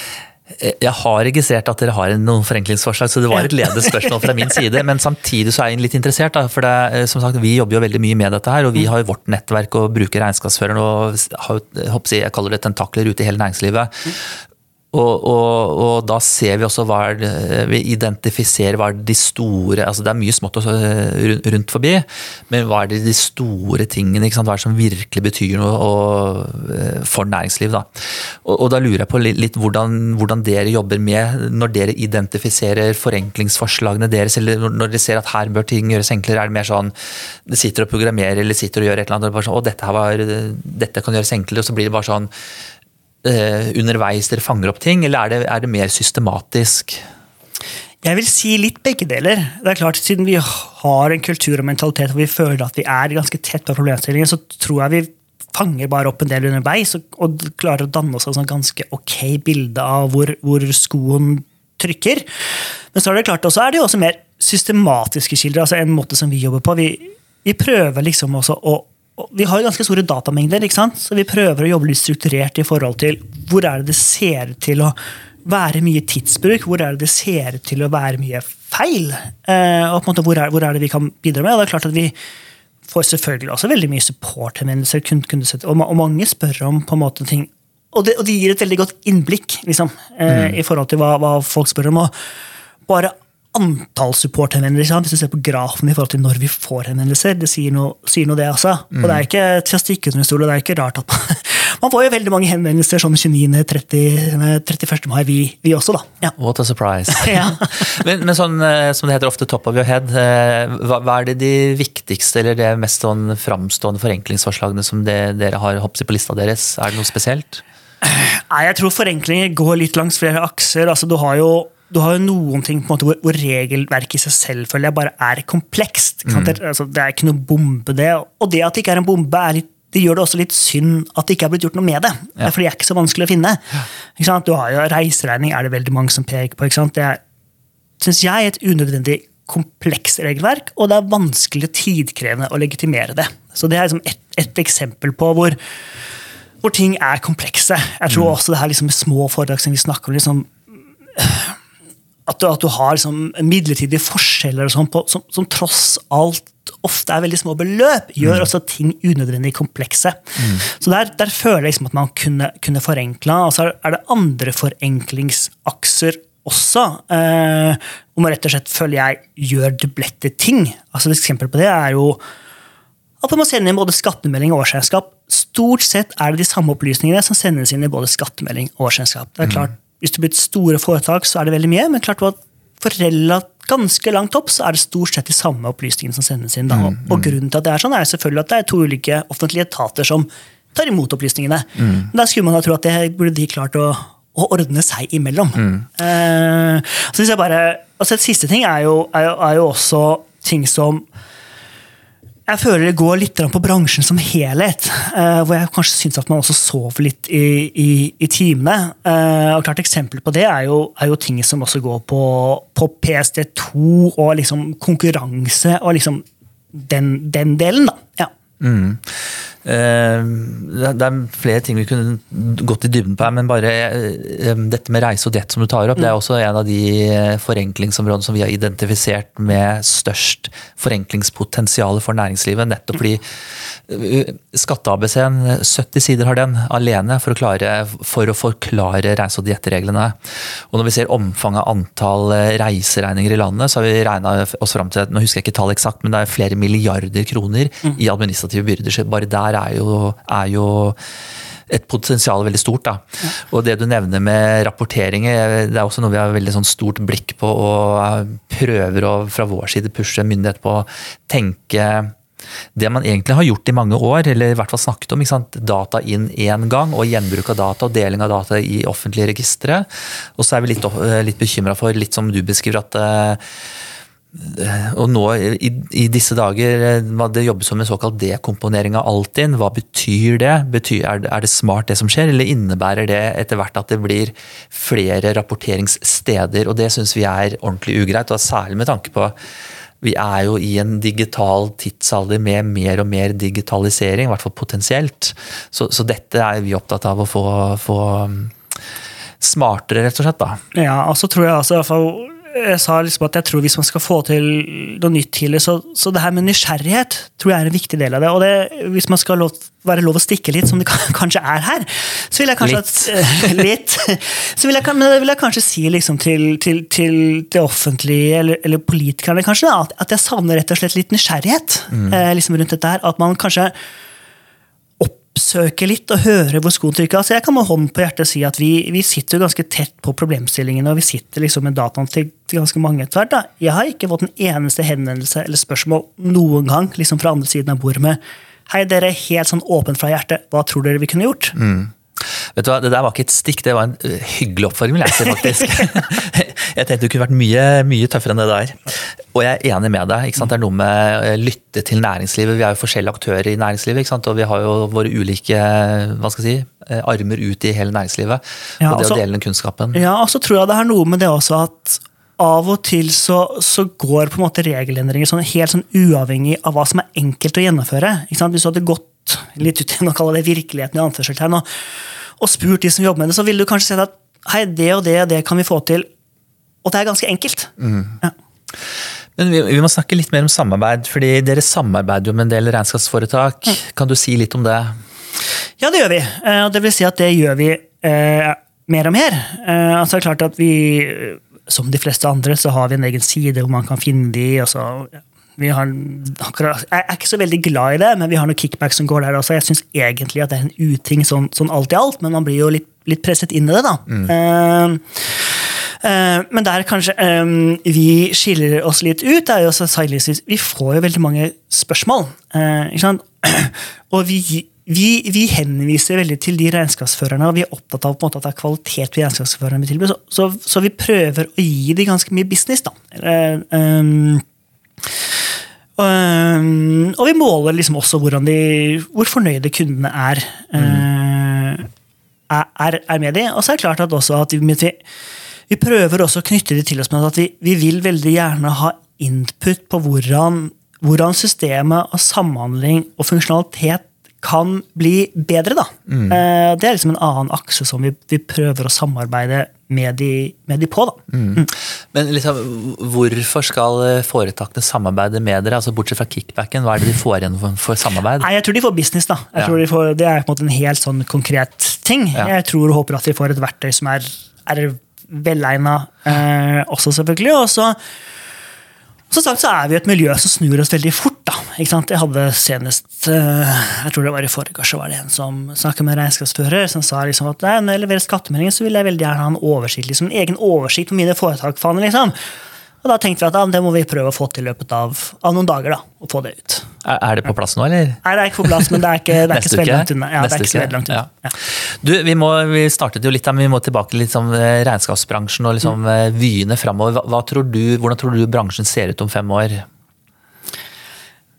Jeg har registrert at dere har noen forenklingsforslag, så det var et ledende spørsmål fra min side. Men samtidig så er jeg litt interessert, da, for det, er, som sagt, vi jobber jo veldig mye med dette her. Og vi har jo vårt nettverk og bruker regnskapsføreren og har, jeg, jeg kaller det tentakler ute i hele næringslivet. Og, og, og da ser vi også hva er det, vi identifiserer hva er de store altså Det er mye smått også rundt, forbi, men hva er det de store tingene? Hva er det som virkelig betyr noe og, eh, for næringsliv? Da? Og, da lurer jeg på litt, hvordan, hvordan dere jobber med når dere identifiserer forenklingsforslagene deres, eller når, dere ser at her bør ting gjøres enklere. Er det mer sånn de sitter og programmerer eller sitter og gjør et eller annet, og bare sånn, å, dette, var, dette kan gjøres enklere, og så blir det bare sånn eh, underveis dere fanger opp ting, eller er det, er det mer systematisk? Jeg vil si litt begge deler. Det er klart, Siden vi har en kultur og mentalitet hvor vi føler at vi er ganske tett på problemstillingen, så tror jeg vi fanger bare opp en del underveis og, og klarer å danne oss et sånn ganske ok bilde av hvor, hvor skoen trykker. Men så er det klart, også er det jo også mer systematiske kilder. altså En måte som vi jobber på. Vi, vi prøver liksom også å vi har jo ganske store datamengder, ikke sant? så vi prøver å jobbe litt strukturert i forhold til hvor er det det ser ut til å være mye tidsbruk, hvor er det det ser ut til å være mye feil, eh, og på en måte hvor er, hvor er det vi kan bidra med. Og det er klart at vi får selvfølgelig også veldig mye supporthenvendelser, og, og mange spør om på en måte ting og det, og det gir et veldig godt innblikk liksom, mm. i forhold til hva, hva folk spør om. og bare antall supporthenvendelser, hvis du ser på grafen i forhold til når vi får henvendelser, det sier noe, sier noe det også. Og det er ikke til å stikke under en stol, og det er ikke rart at man, Man får jo veldig mange henvendelser sånn 29. 30, 31. mai, vi, vi også, da. Ja. What a surprise. Men, men sånn, eh, som det heter ofte, top of your head, eh, hva, hva er det de viktigste eller det mest sånn framstående forenklingsforslagene som det, dere har hoppet på lista deres? Er det noe spesielt? Nei, jeg tror forenklinger går litt langs flere akser. Altså, du har jo du har jo noen ting på en måte hvor, hvor regelverket i seg selv føler jeg bare er komplekst. Mm. Det, altså, det er ikke noe bombe, det. Og det at det ikke er en bombe, er litt, det gjør det også litt synd at det ikke er blitt gjort noe med det. Ja. For det er ikke så vanskelig å finne. Sant? Du har jo Reiseregning er det veldig mange som peker på. Det er, synes jeg, et unødvendig komplekst regelverk, og det er vanskelig og tidkrevende å legitimere det. Så det er liksom et, et eksempel på hvor, hvor ting er komplekse. Jeg tror også det her liksom små foredrag som vi snakker om, liksom, at du, at du har liksom midlertidige forskjeller sånn på, som, som tross alt ofte er veldig små beløp, gjør også ting unødvendig komplekse. Så der, der føler jeg liksom at man kunne, kunne forenkla. Og så er- er det andre forenklingsakser også. Eh, om man rett og slett føler jeg gjør dublette ting. Altså Et eksempel på det er jo at man må sende inn både skattemelding og årsregnskap. Stort sett er det de samme opplysningene som sendes inn i både skattemelding og årsregnskap. Det er klart, Hvis du blir et store foretak, så er det veldig mye, men klart at for ganske langt opp så er det stort sett de samme opplysningene som sendes inn. Da. Og grunnen til at det er sånn, er selvfølgelig at det er to ulike offentlige etater som tar imot opplysningene. Men Da skulle man da tro at det burde de klart å, å ordne seg imellom. Eh, så hvis jeg bare, altså Et siste ting er jo, er jo, er jo også ting som jeg føler det går litt på bransjen som helhet. eh, hvor jeg kanskje syns at man også sover litt i, i, i timene. Eh, og klart Eksempel på det er jo, er jo ting som også går på, på PSD2 og liksom konkurranse og liksom den, den delen, da. Ja. Eh, Det det er flere ting vi kunne gått i dybden på her, men bare eh, dette med reise og diett som du tar opp, det er også en av de eh, forenklingsområdene som vi har identifisert med størst forenklingspotensial for næringslivet. Nettopp fordi eh, Skatte-ABC-en, 70 sider har den alene for å, klare, for å forklare reise- og diettreglene. Og når vi ser omfanget av antall eh, reiseregninger i landet, så har vi regna oss fram til nå husker jeg ikke tallet eksakt, men det er flere milliarder kroner i administrative byrder. Bare der er jo, er jo et potensial veldig stort. Da. Og det du nevner med rapporteringer, det er også noe vi har veldig sånn stort blikk på og prøver å fra vår side pushe myndighet på å tenke det man egentlig har gjort i mange år, eller i hvert fall snakket om, ikke sant? data inn én gang, og gjenbruk av data og deling av data i offentlige registre. Og så er vi litt, litt bekymra for, litt som du beskriver, at eh, og nå i, i disse dager eh, det jobbes med såkalt dekomponering av Altinn. Hva betyr det? Betyr, er, er det smart det som skjer, eller innebærer det etter hvert at det blir flere rapporteringssteder? Og det syns vi er ordentlig ugreit, og særlig med tanke på vi er jo i en digital tidsalder med mer og mer digitalisering, i hvert fall potensielt. Så, så dette er vi opptatt av å få, få um, smartere, rett og slett. da. Ja, og så tror jeg altså, i hvert fall, jeg sa liksom at jeg tror hvis man skal få til noe nytt tidlig, så, så det her med nysgjerrighet tror jeg er en viktig del av det. Og det, hvis man skal lov, være lov å stikke litt, som det kan- kanskje er her, så vil jeg kanskje Litt. At, litt. Så vil jeg, men det vil jeg kanskje si liksom til, til, til det offentlige, eller, eller politikerne kanskje, da, at, jeg savner rett og slett litt nysgjerrighet eh, liksom rundt dette her. At man kanskje oppsøke litt og høre hvor skoen trykker. Altså jeg kan med hånd på hjertet si at vi, vi sitter ganske tett på problemstillingene, og vi sitter liksom med dataen til, til ganske mange etter hvert. Jeg har ikke fått en eneste henvendelse eller spørsmål noen gang liksom fra andre siden av bordet med Hei, dere er helt sånn åpent fra hjertet. Hva tror dere vi kunne gjort? Vet du hva, Det der var ikke et stikk, det var en ø, hyggelig oppfordring, jeg faktisk. jeg tenkte du kunne vært mye, mye tøffere enn det der. Og jeg er enig med deg. ikke sant? Det er noe med å lytte til næringslivet. Vi er jo forskjellige aktører i næringslivet, ikke sant? og vi har jo våre ulike hva skal jeg si, eh, armer ut i hele næringslivet. Ja, og det altså- å dele den kunnskapen. Ja, og så tror jeg det er noe med det også at av og til så, så går på en måte regelendringer sånn helt sånn uavhengig av hva som er enkelt å gjennomføre. Ikke sant? Hvis du hadde gått litt ut i å kalle det virkeligheten i anførselstegn og, og spurt de som jobber med det, så ville du kanskje sett at hei, det og det og det kan vi få til. Og det er ganske enkelt. Ja. Men vi, vi må snakke litt mer om samarbeid, fordi dere samarbeider jo med en del regnskapsforetak. Kan du si litt om det? Ja, det gjør vi. Eh, Og det vil si at det gjør vi eh, mer og mer. Eh, altså det er klart at vi, eh, som de fleste andre, så har vi en egen side hvor man kan finne de, og så har, akkurat, Jeg er ikke så veldig glad i det, men vi har noe kickback som går der også. Jeg syns egentlig at det er en uting sånn, sånn alt i alt, men man blir jo litt, litt presset inn i det, da. Mm. Uh, uh, men der kanskje um, vi skiller oss litt ut, er jo også sidelinjes. Vi får jo veldig mange spørsmål. Uh? Og vi, vi, vi henviser veldig til de regnskapsførerne, og vi er opptatt av på en måte at det er kvalitet ved regnskapsførerne vi tilbyr. Så, så, så vi prøver å gi dem ganske mye business, da. Eller, um, um, og vi måler liksom også de, hvor fornøyde kundene er, uh, er, er med de. Og så er det klart at at vi, vi, prøver også å knytte det til oss med at vi, vi vil veldig gjerne ha input på hvordan, hvordan systemet og samhandling og funksjonalitet kan bli bedre. da. Eh, Det er liksom en annen akse som vi, vi prøver å samarbeide med de, med de på. da. Men liksom, hvorfor skal eh, foretakene samarbeide med dere? Altså Bortsett fra kickbacken, hva er det de får igjen for, for samarbeid? Nei, Jeg tror de får business. da. Jeg Ja. tror de får, Det er på en måte en helt sånn konkret ting. Ja. Jeg tror og håper at de får et verktøy som er, er velegna eh, også, selvfølgelig. Og så som sagt så er vi et miljø som snur oss veldig fort. da. Ikke sant? Jeg hadde senest eh, jeg tror det var i forrige så var det en som snakket med regnskapsfører, som sa liksom at «Nei, når jeg leverer skattemeldingen, så vil jeg veldig gjerne ha en oversikt, liksom en egen oversikt på mine foretak. liksom. Og da tenkte vi at ja, det må vi prøve å få til i løpet av, av noen dager. da, å få det ut. Er, er det på plass nå, eller? Nei, det er ikke på plass, men det er ikke, det er ikke så veldig langt unna. Ja, det er ikke så veldig langt unna. Ja. Du, vi, må, vi startet jo litt her, men vi må tilbake til litt sånn, eh, regnskapsbransjen og liksom, mm. vyene framover. Hva, hva tror du, hvordan tror du bransjen ser ut om fem år?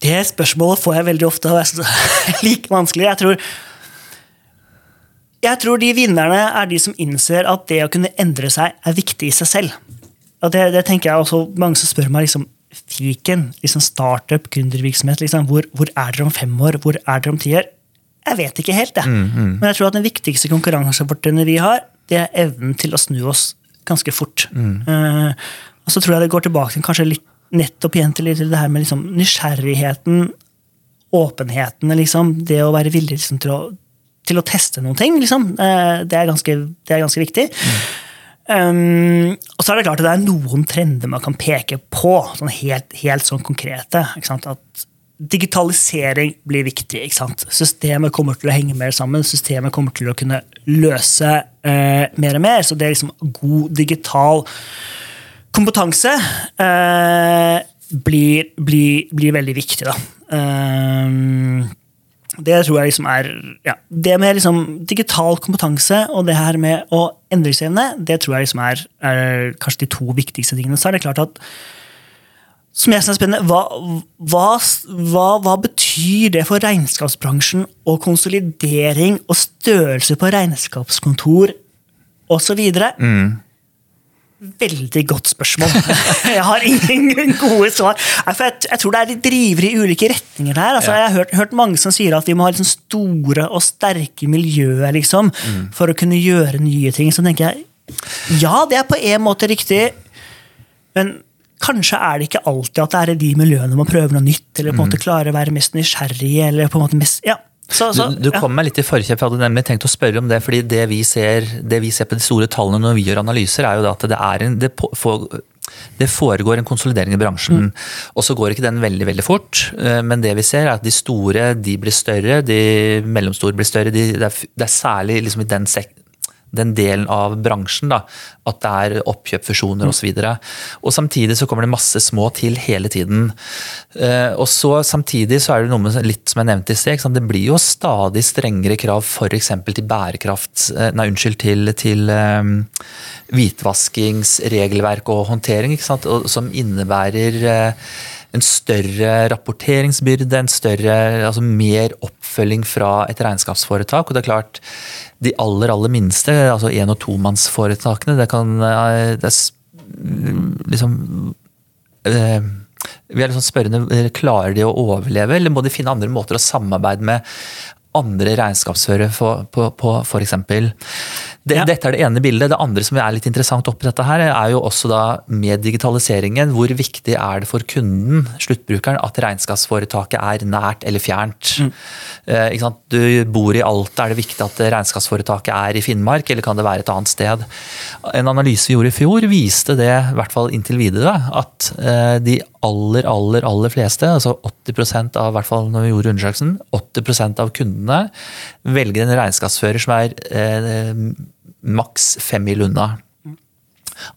Det spørsmålet får jeg veldig ofte, og det er like vanskelig. Jeg tror, jeg tror de vinnerne er de som innser at det å kunne endre seg er viktig i seg selv. Det, det tenker jeg også, Mange som spør meg liksom, fiken, liksom startup, gründervirksomhet, liksom, hvor, hvor er dere om fem år? Hvor er dere om ti år? Jeg vet ikke helt, jeg. Men jeg tror at den viktigste konkurransefortrinnet vi har, det er evnen til å snu oss ganske fort. Eh, og så tror jeg det går tilbake til kanskje litt nettopp igjen til, til det her med liksom nysgjerrigheten, åpenheten, liksom, det å være villig liksom, til, å, til å teste noen ting. Liksom. Uh, det, er ganske, det er ganske viktig. Um, og så er det klart at det er noen trender man kan peke på, sånn helt, helt sånn konkrete. At digitalisering blir viktig. Systemet kommer til å henge mer sammen. Systemet kommer til å kunne løse uh, mer og mer. Så det er liksom god digital kompetanse uh, blir, blir, blir veldig viktig, da. Um, det tror jeg liksom er ja, Det med liksom digital kompetanse og det her med å endringsevne, det tror jeg liksom er, er kanskje de to viktigste tingene. Så er det klart at som jeg synes er spennende, hva, hva, hva, hva betyr det for regnskapsbransjen og konsolidering og størrelse på regnskapskontor osv.? Veldig godt spørsmål. Jeg har ingen gode svar. Jeg, tror det er de driver i ulike retninger der. Altså, Jeg har hørt, hørt mange som sier at vi må ha liksom store og sterke miljøer liksom, for å kunne gjøre nye ting. Så tenker jeg ja, det er på en måte riktig, men kanskje er det ikke alltid at det er i de miljøene man prøver noe nytt, eller på en måte klarer å være mest nysgjerrig. eller på en måte mest, ja. Så, så, Du, du ja. kom meg litt i forkjøpet, jeg hadde nemlig tenkt å spørre om det, fordi det vi ser, det vi ser på de store tallene når vi gjør analyser, er jo da at det, er en, det, for, det foregår en konsolidering i bransjen. Og så går ikke den veldig veldig fort, eh, men det vi ser er at de store de blir større, de mellomstore blir større. De, det, er, det er særlig liksom i den sektoren den delen av bransjen. da, At det er oppkjøp, fusjoner osv. Samtidig så kommer det masse små til hele tiden. Eh, og så Samtidig så er det noe med litt som jeg nevnte i sted. Det blir jo stadig strengere krav f.eks. til bærekraft, eh, nei unnskyld, til, til um, hvitvaskingsregelverk og håndtering, som innebærer eh, en større rapporteringsbyrde, en større, altså mer oppfølging fra et regnskapsforetak. Og det er klart, de aller, aller minste, altså en- og tomannsforetakene, det kan eh, det er liksom eh, Vi er sånn spørrende, klarer de å overleve, eller må de finne andre måter å samarbeide med andre regnskapsførere på, på, på f.eks. Det, Ja. Dette er det ene bildet. Det andre som er litt interessant oppi dette, her, er jo også da med digitaliseringen. Hvor viktig er det for kunden, sluttbrukeren, at regnskapsforetaket er nært eller fjernt? Eh, ikke sant? Du bor i Alta, er det viktig at regnskapsforetaket er i Finnmark, eller kan det være et annet sted? En analyse vi gjorde i fjor, viste det, i hvert fall inntil videre, at eh, de aller, aller aller fleste, altså 80% av hvert fall når vi gjorde undersøkelsen, 80% av kundene velger en regnskapsfører som er eh, maks fem mil unna.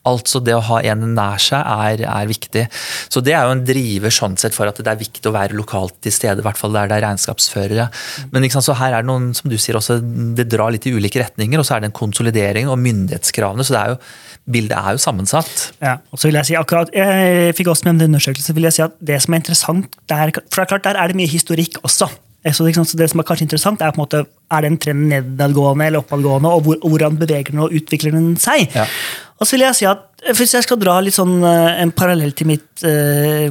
Altså det å ha en nær seg er, er, viktig. Så det er jo en driver sånn sett for at det er viktig å være lokalt til stede, i hvert fall der det er regnskapsførere. Men sant, så her er det noen, som du sier også, det drar litt i ulike retninger, og så er det en konsolidering og myndighetskravene. så det er jo bildet er jo sammensatt. Ja, og så vil Jeg si akkurat, jeg fikk også med en undersøkelse, vil jeg si at det som er interessant, der, for det er klart der er det mye historikk også. Så det som er kanskje interessant, er på en måte, er den trenden nedadgående eller oppadgående, og, hvor, og hvordan beveger den og utvikler den seg. Ja. Og så vil jeg si at Hvis jeg skal dra litt sånn eh, en parallell til mitt uh,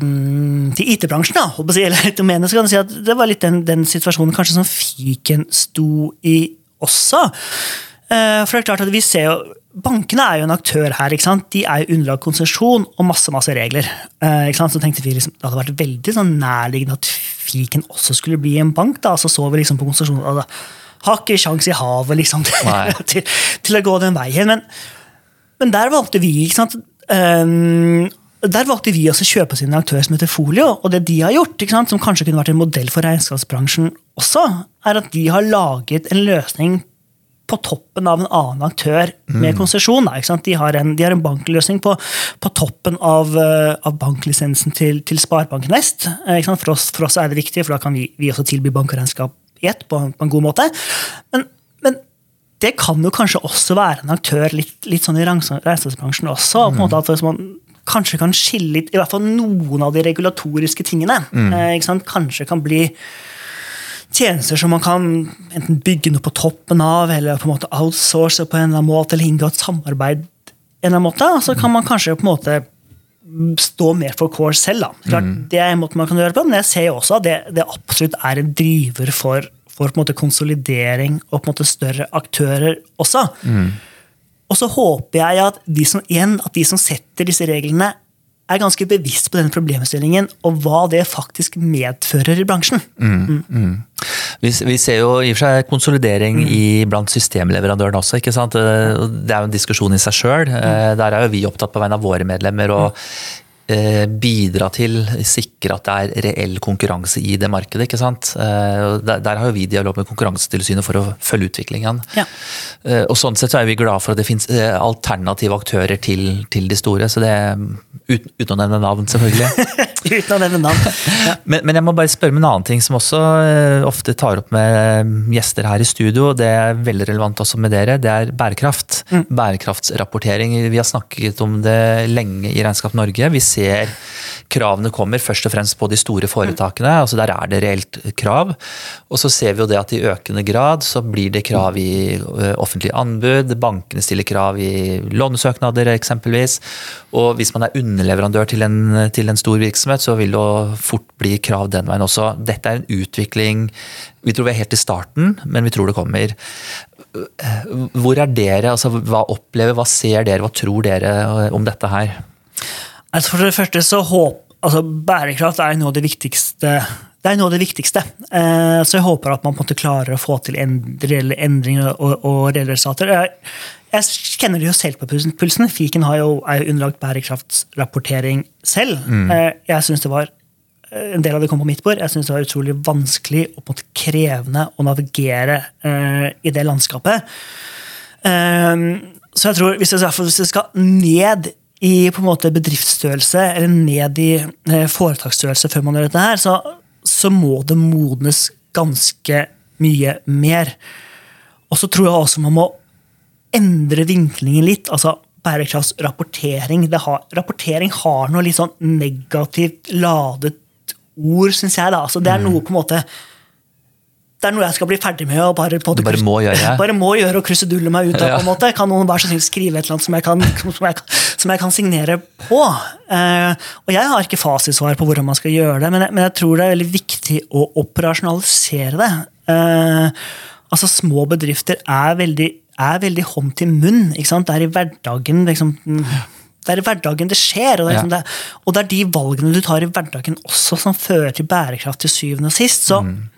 til IT-bransjen, da, eller mener, så kan jeg si at det var litt den, den situasjonen kanskje som fiken sto i også. For det er klart at vi ser jo Bankene er jo en aktør her. ikke sant? De er jo underlagt konsesjon og masse masse regler. Ikke sant? Så tenkte vi liksom, Det hadde vært veldig sånn nærliggende at fiken også skulle bli en bank. da, Så så vi liksom på konsertsjonen og da, Har ikke sjans i havet liksom, til, til, å gå den veien. Men, men der valgte vi ikke sant? Um, der valgte vi også å kjøpe oss inn en aktør som heter Folio. Og det de har gjort, som kanskje kunne vært en modell for regnskapsbransjen også, er at de har laget en løsning på toppen av en annen aktør med mm. konsesjon. De, har en, de har en bankløsning på, på toppen av, uh, av, banklisensen til, til Sparebanken Vest. Uh, for, oss, for, oss, er det viktig, for da kan vi, vi også tilby bankregnskap i ett på, på, en god måte. Men det kan jo kanskje også være en aktør litt, litt sånn i reiselivsbransjen også. På en måte at man kanskje kan skille litt, i hvert fall noen av de regulatoriske tingene, mm. eh, kanskje kan bli tjenester som man kan enten bygge noe på toppen av, eller på en måte outsource på en eller annen måte, eller inngå et samarbeid en eller annen måte, så kan man kanskje på en måte stå mer for core selv. Da. Klart, mm. Det er en måte man kan gjøre på, men jeg ser jo også at det, det absolutt er en driver for for på en måte konsolidering og på en måte større aktører også. Mm. Og så håper jeg at de som, igjen, at de som setter disse reglene, er ganske bevisst på denne problemstillingen og hva det faktisk medfører i bransjen. Mm, mm. mm. Vi, vi, ser jo i og for seg konsolidering mm. i, blant systemleverandørene også. ikke sant? Det er jo en diskusjon i seg sjøl. Mm. Eh, der er jo vi opptatt på vegne av våre medlemmer. og Eh, bidra til, sikre at det er reell konkurranse i det markedet. ikke sant? Eh, der, der har jo vi dialog med Konkurransetilsynet for å følge utviklingen. Ja. Eh, og Sånn sett så er vi glad for at det finnes alternative aktører til, til de store. så det Uten, uten å nevne navn, selvfølgelig. uten å nevne navn. Ja. Men, men, jeg må bare spørre om en annen ting som også ofte tar opp med gjester her i studio. og Det er veldig relevant også med dere. Det er bærekraft. Mm. Bærekraftsrapportering. Vi har snakket om det lenge i Regnskap Norge. Vi ser kravene kommer først og fremst på de store foretakene. altså Der er det reelt krav. Og så ser vi jo det at i økende grad så blir det krav i eh, offentlige anbud. Bankene stiller krav i lånesøknader eksempelvis. Og hvis man er underleverandør til en, til en stor virksomhet, så vil det fort bli krav den veien også. Dette er en utvikling vi tror vi er helt i starten, men vi tror det kommer. Hvor er dere? altså Hva opplever, hva ser dere, hva tror dere om dette her? Altså for det første så håp, altså Bærekraft er noe av det viktigste. Det er noe av det viktigste. Eh, så jeg håper at man på en måte klarer å få til reelle endringer og, og reelle resultater. Jeg, jeg, kjenner det jo selv på pulsen. Fiken har jo, er jo underlagt bærekraftsrapportering selv. Mm. Eh, jeg synes det var en del av det kom på mitt bord. Jeg synes det var utrolig vanskelig og på en måte krevende å navigere uh, i det landskapet. Um, så jeg tror, hvis jeg, hvis jeg skal ned i på en måte bedriftsstørrelse eller ned i eh, foretaksstørrelse før man gjør dette her, så, så, må det modnes ganske mye mer. Og så tror jeg også man må endre vinklingen litt. altså Bærekraftsrapportering. Har, rapportering har noe litt sånn negativt ladet ord, syns jeg. da, altså Det er mm. noe på en måte det er noe jeg skal bli ferdig med. og bare, på, bare, må gjøre. bare må gjøre og krusedulle meg ut av. Ja. på en måte. Kan noen bare så snill skrive et eller annet som jeg kan, som jeg, som jeg kan signere på? Eh, og Jeg har ikke fasitsvar på hvordan man skal gjøre det, men jeg, men jeg, tror det er veldig viktig å operasjonalisere det. Eh, altså Små bedrifter er veldig, er veldig hånd til munn. ikke sant? Det er i hverdagen liksom, det er i hverdagen det skjer. Og det, er, liksom det, og det, er de valgene du tar i hverdagen også som fører til bærekraft til syvende og sist. Så mm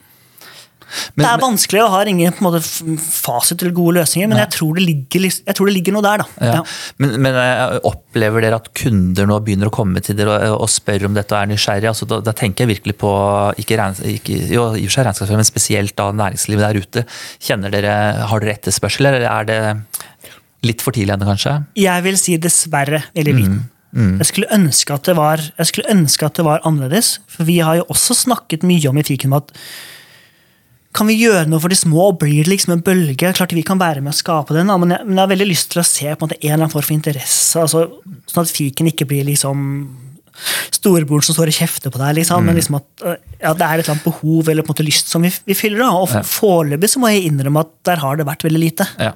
Men- det er vanskelig og har ingen på en måte, fasit eller gode løsninger, men jeg tror, det ligger, jeg tror det ligger noe der. da. Ja. Men, men eh, opplever dere at kunder nå begynner å komme til dere og, og spør om dette og er nysgjerrige? Altså, da, da tenker jeg virkelig på ikke, ikke, jo, i og for seg regnskapsfører, men spesielt da næringslivet der ute. Kjenner dere, Har dere etterspørsel, eller er det litt for tidlig ennå, kanskje? Jeg vil si dessverre eller liten. Jeg, skulle ønske at det var, jeg skulle ønske at det var annerledes. For vi har jo også snakket mye om i fiken om at kan vi gjøre noe for de små, blir det liksom en bølge? Klart vi kan være med å skape den, men jeg, men jeg har veldig lyst til å se på en, måte en eller annen form for interesse. Altså, sånn at fiken ikke blir liksom storebroren som står og kjefter på deg. Liksom, men liksom at øh, ja, det er et eller annet behov eller på en måte lyst som vi, vi fyller. Da. Og foreløpig så må jeg innrømme at der har det vært veldig lite. Ja.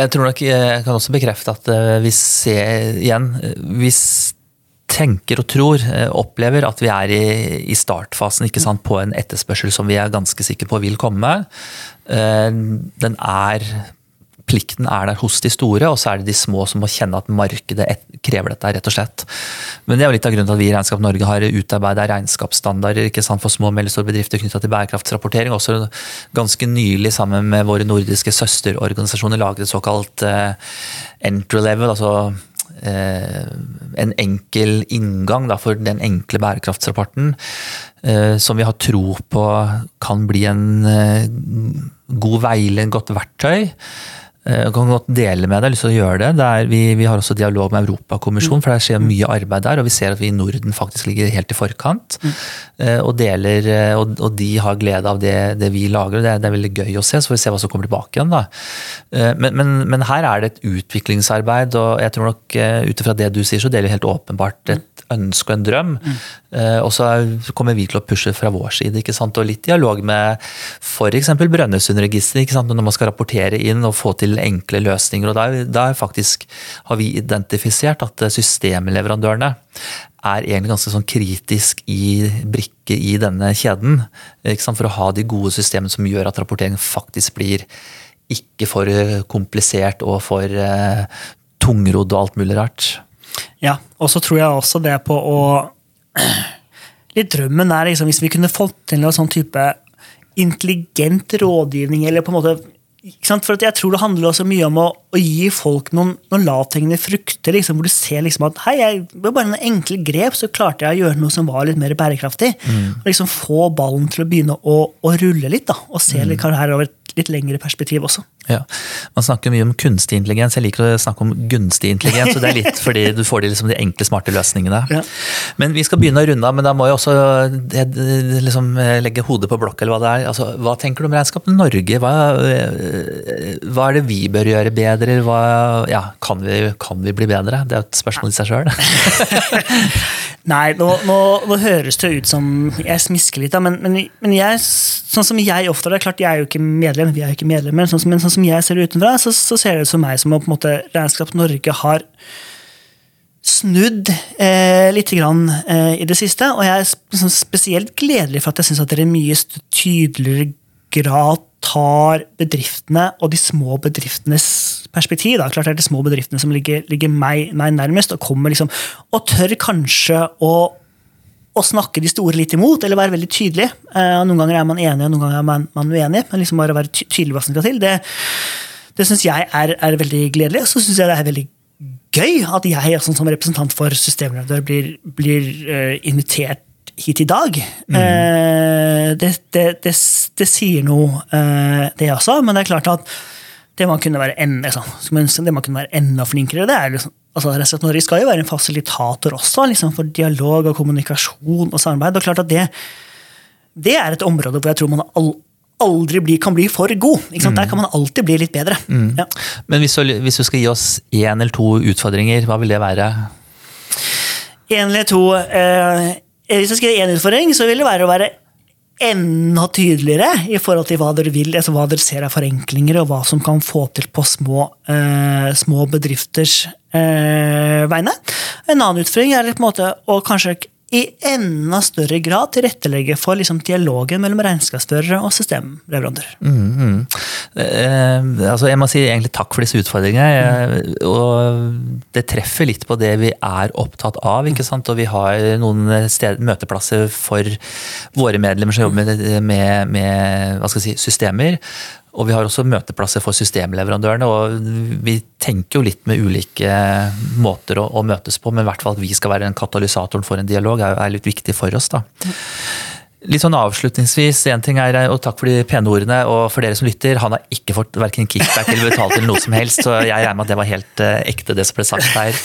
Jeg tror nok jeg kan også bekrefte at eh, vi ser igjen eh, Vi s- tenker og tror, eh, opplever at vi er i, i startfasen sant, på en etterspørsel som vi er ganske sikre på vil komme. Eh, Den er Plikten er der hos de store, og så er det de små som må kjenne at markedet krever dette, rett og slett. Men det er jo litt av grunnen til at vi i Regnskap Norge har utarbeida regnskapsstandarder sant, for små og mellomstore bedrifter knytta til bærekraftsrapportering. Også ganske nylig sammen med våre nordiske søsterorganisasjoner laget et såkalt eh, entry level, altså en enkel inngang da, for den enkle bærekraftsrapporten, eh, som vi har tro på kan bli en eh, god veiled, godt verktøy. Eh, Jeg kan godt dele med deg, jeg har lyst til å gjøre det. det er, vi, vi har også dialog med Europakommisjonen, for det skjer mye arbeid der. Og vi ser at vi i Norden faktisk ligger helt i forkant. Mm. Og, deler, eh, og, og de har glede av det, det vi lager. og det, er- det er veldig gøy å se, så får vi se hva som kommer tilbake igjen. da. Eh, Men, men, men her er det et utviklingsarbeid, og jeg tror nok eh, ut ifra det du sier, så deler vi helt åpenbart et ønske og en drøm. Eh, Og så er- kommer vi til å pushe fra vår side, ikke sant? og litt dialog med f.eks. Brønnøysundregisteret, når man skal rapportere inn og få til enkle løsninger. og Der, der faktisk har vi identifisert at eh, systemleverandørene er egentlig ganske sånn kritisk i brikke i denne kjeden. For å ha de gode systemene som gjør at rapporteringen faktisk blir ikke for eh, komplisert og for eh, tungrodd og alt mulig rart. Ja, og så tror jeg også det på å Litt drømmen er liksom hvis vi kunne fått til noe sånn type intelligent rådgivning, eller på en måte ikke sant? For at jeg tror det handler også mye om å, å gi folk noen, noen lavthengende frukter, liksom, hvor du ser liksom at hei, jeg, med bare noen enkle grep så klarte jeg å gjøre noe som var litt mer bærekraftig. Og liksom Få ballen til å begynne å, å rulle litt, da, og se litt her over et litt lengre perspektiv også. Ja. Man snakker mye om kunstig intelligens. Jeg liker å snakke om gunstig intelligens. og Det er litt fordi du får de, liksom, de enkle, smarte løsningene. Ja. Men vi skal begynne å runde av, men da må jeg også eh, liksom, eh, legge hodet på blokk. eller Hva det er. Altså, hva tenker du om Regnskap Norge? Hva, eh, hva er det vi bør gjøre bedre? Hva, ja, kan, vi, kan vi bli bedre? Det er et spørsmål i seg sjøl. Nei, nå, nå, nå høres det ut som jeg smisker litt, da, men, men, men jeg, sånn som jeg ofte Det er klart, jeg er jo ikke medlem, vi er jo ikke medlemmer, sånn, men sånn som jeg ser det utenfra, så, så ser det ut som meg som om på Regnskap Norge har snudd eh, litt grann, eh, i det siste. Og jeg er sånn spesielt gledelig for at jeg syns dere i mye tydeligere grad tar bedriftene og de små bedriftenes perspektiv. Da. Klart det er de små bedriftene som ligger, ligger meg, meg nærmest, og kommer liksom, og tør kanskje å å snakke de store litt imot, eller være veldig tydelig. Eh, noen ganger er man enig, og noen ganger er man, man uenig. Men liksom bare å være tydelig hva som skal til, det, det syns jeg er, er veldig gledelig. Og så syns jeg det er veldig gøy at jeg som representant for systemleverandør blir, blir uh, invitert hit i dag. Eh, det, det, det, det sier noe, eh, det også, men det er klart at det man kunne være liksom, det man kunne være enda flinkere, det er liksom, altså Norge skal jo være en fasilitator også, liksom, for dialog og kommunikasjon og samarbeid. og klart at det, det er et område hvor jeg tror man al aldri bli, kan bli for god. Ikke sant? Der kan man alltid bli litt bedre. Ja. Men hvis du, hvis du skal gi oss én eller to utfordringer, hva vil det være? En eller to eh, Hvis jeg skriver én utfordring, så vil det være å være enda tydeligere i forhold til hva dere vil, altså hva dere ser av forenklinger, og hva som kan få til på små, eh, små bedrifters eh, vegne. En annen utfordring er på en måte å kanskje i enda større grad tilrettelegge for liksom, dialogen mellom regnskapsførere og systemleverandører. Mm, eh, altså jeg må si egentlig takk for disse utfordringene. Mm. Og det treffer litt på det vi er opptatt av. ikke sant? Og vi har noen sted, møteplasser for våre medlemmer som jobber med, med, med si, systemer. Og vi har også møteplasser for systemleverandørene. og Vi tenker jo litt med ulike måter å, å møtes på, men i hvert fall at vi skal være en katalysatoren for en dialog er, er litt viktig for oss. da. Litt sånn avslutningsvis, en ting er, og takk for de pene ordene, og for dere som lytter, han har ikke fått verken kickback eller betalt eller noe som helst, så jeg regner med at det var helt uh, ekte, det som ble sagt her.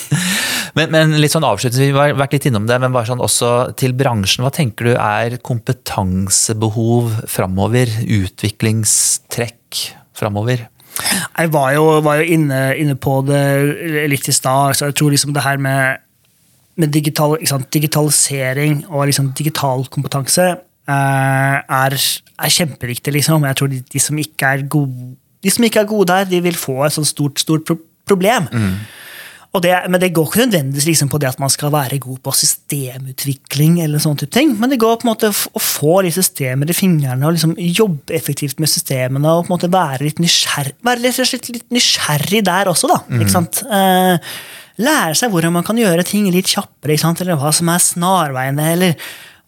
Men, men, litt sånn avslutningsvis, vi har vært litt innom det, men bare sånn også til bransjen. Hva tenker du er kompetansebehov framover? Utviklingstrekk framover? Jeg var jo, var jo inne, inne, på det litt i stad. Jeg tror liksom det her med med digital, digitalisering og liksom digital kompetanse eh, er, er, kjempeviktig. Liksom. Jeg tror de, de, som gode, de som ikke er gode der, de vil få et sånt stort, stort problem. Mm. Det, men det går ikke nødvendigvis liksom på det at man skal være god på systemutvikling. eller sånne type ting, Men det går på en måte å få de systemene i fingrene og liksom jobbe effektivt med systemene. og på en måte Være litt nysgjerrig, være litt, litt nysgjerrig der også. da, mm. ikke sant? Eh, lære seg hvordan man kan gjøre ting litt kjappere, eller hva som er snarveiene, eller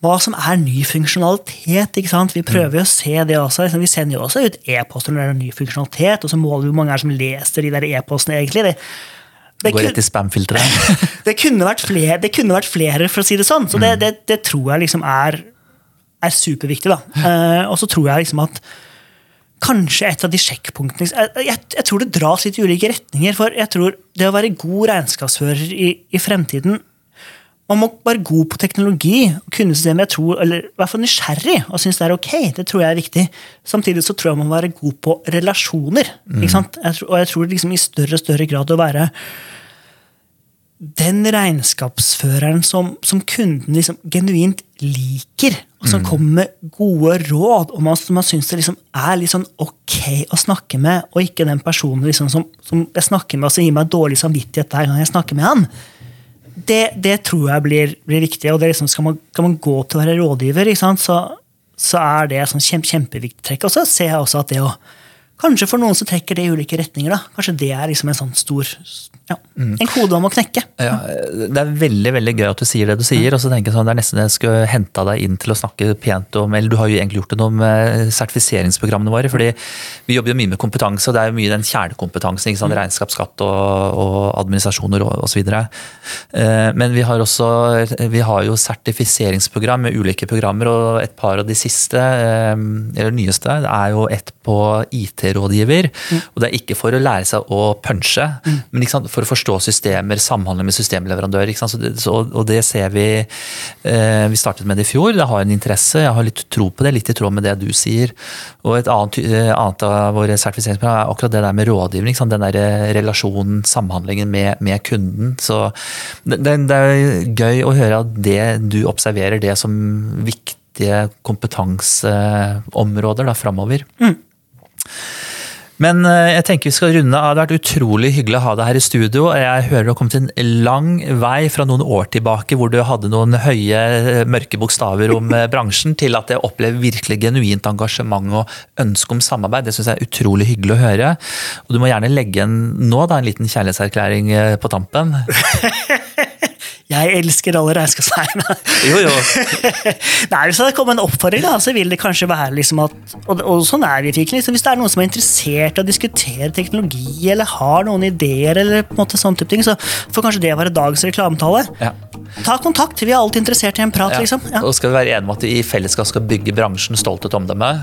hva som er ny funksjonalitet. ikke sant? Vi prøver jo å se det også. Vi sender jo også ut e-poster når det er ny funksjonalitet, og så måler vi hvor mange er som leser de der e-postene. egentlig. Det, det Går rett i spam-filteret. det, kunne vært flere, det kunne vært flere, for å si det sånn. Så det, mm. det, det tror jeg liksom er, er superviktig. da. Uh, og så tror jeg liksom at kanskje et av de sjekkpunktene jeg, jeg, jeg, tror det dras litt i ulike retninger. For jeg tror det å være god regnskapsfører i, i fremtiden Man må være god på teknologi og kunne systemet, jeg tror, eller i hvert fall nysgjerrig og synes det er ok. Det tror jeg er viktig. Samtidig så tror jeg man må være god på relasjoner. Mm. Jeg tror, og jeg tror liksom i større og større grad å være den regnskapsføreren som, som kunden liksom genuint liker, og som mm. kommer med gode råd, og man, man syns det liksom er litt sånn ok å snakke med, og ikke den personen liksom som, som, jeg snakker med og som gir meg dårlig samvittighet hver gang jeg snakker med han. Det, det tror jeg blir, blir viktig. og liksom, skal, man, skal, man, gå til å være rådgiver, så, så, er det et sånn kjempe, kjempeviktig trekk. Og så ser jeg også at det å Kanskje for noen som trekker det i ulike retninger. da. Kanskje det er liksom en sånn stor ja, mm. En kode om å knekke. Ja, det er veldig veldig gøy at du sier det du sier. og så tenker jeg sånn, Det er nesten jeg skulle henta deg inn til å snakke pent om eller Du har jo egentlig gjort det med sertifiseringsprogrammene våre. fordi Vi jobber jo mye med kompetanse, og det er jo mye den kjernekompetansen. ikke sant, mm. Regnskap, skatt og, og administrasjoner osv. Eh, men vi har også vi har jo sertifiseringsprogram med ulike programmer, og et par av de siste, eh, eller nyeste, det er jo et på IT-rådgiver. Mm. Og det er ikke for å lære seg å punche, mm. men for å forstå systemer, samhandle med systemleverandører. Det, så, og det ser vi eh, Vi startet med det i fjor. Det har en interesse, jeg har litt tro på det, litt i tråd med det du sier. Og et annet, eh, annet av våre sertifiseringsprogram er akkurat det der med rådgivning. Den der relasjonen, samhandlingen med, med kunden. Så det, det er gøy å høre at det du observerer det som viktige kompetanseområder framover. Mm. Men eh, jeg tenker vi skal runde av. Det har vært utrolig hyggelig å ha deg her i studio. Jeg hører du har kommet en lang vei fra noen år tilbake hvor du hadde noen høye, eh, mørke bokstaver om eh, bransjen, til at jeg opplever virkelig genuint engasjement og ønske om samarbeid. Det syns jeg er utrolig hyggelig å høre. Og du må gjerne legge en, nå da, en liten kjærlighetserklæring på tampen. Jeg elsker alle regnskapseierne. Jo, jo. Nei, Hvis det kommer en oppfordring, da, så vil det kanskje være liksom at Og, og sånn er vi virkelig. Liksom, hvis det er noen som er interessert i å diskutere teknologi, eller har noen ideer, eller på en måte sånn type ting, så får kanskje det være dagens reklametale. Ja. Ta kontakt. Vi er alltid interessert i en prat. Ja. liksom. Ja. Og skal vi være enige om at vi i fellesskap skal bygge bransjen stolthet omdømme?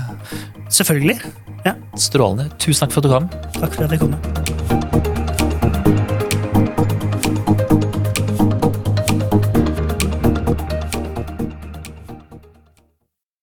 Selvfølgelig. Ja. Strålende. Tusen takk for at du kom. Takk for at jeg kom.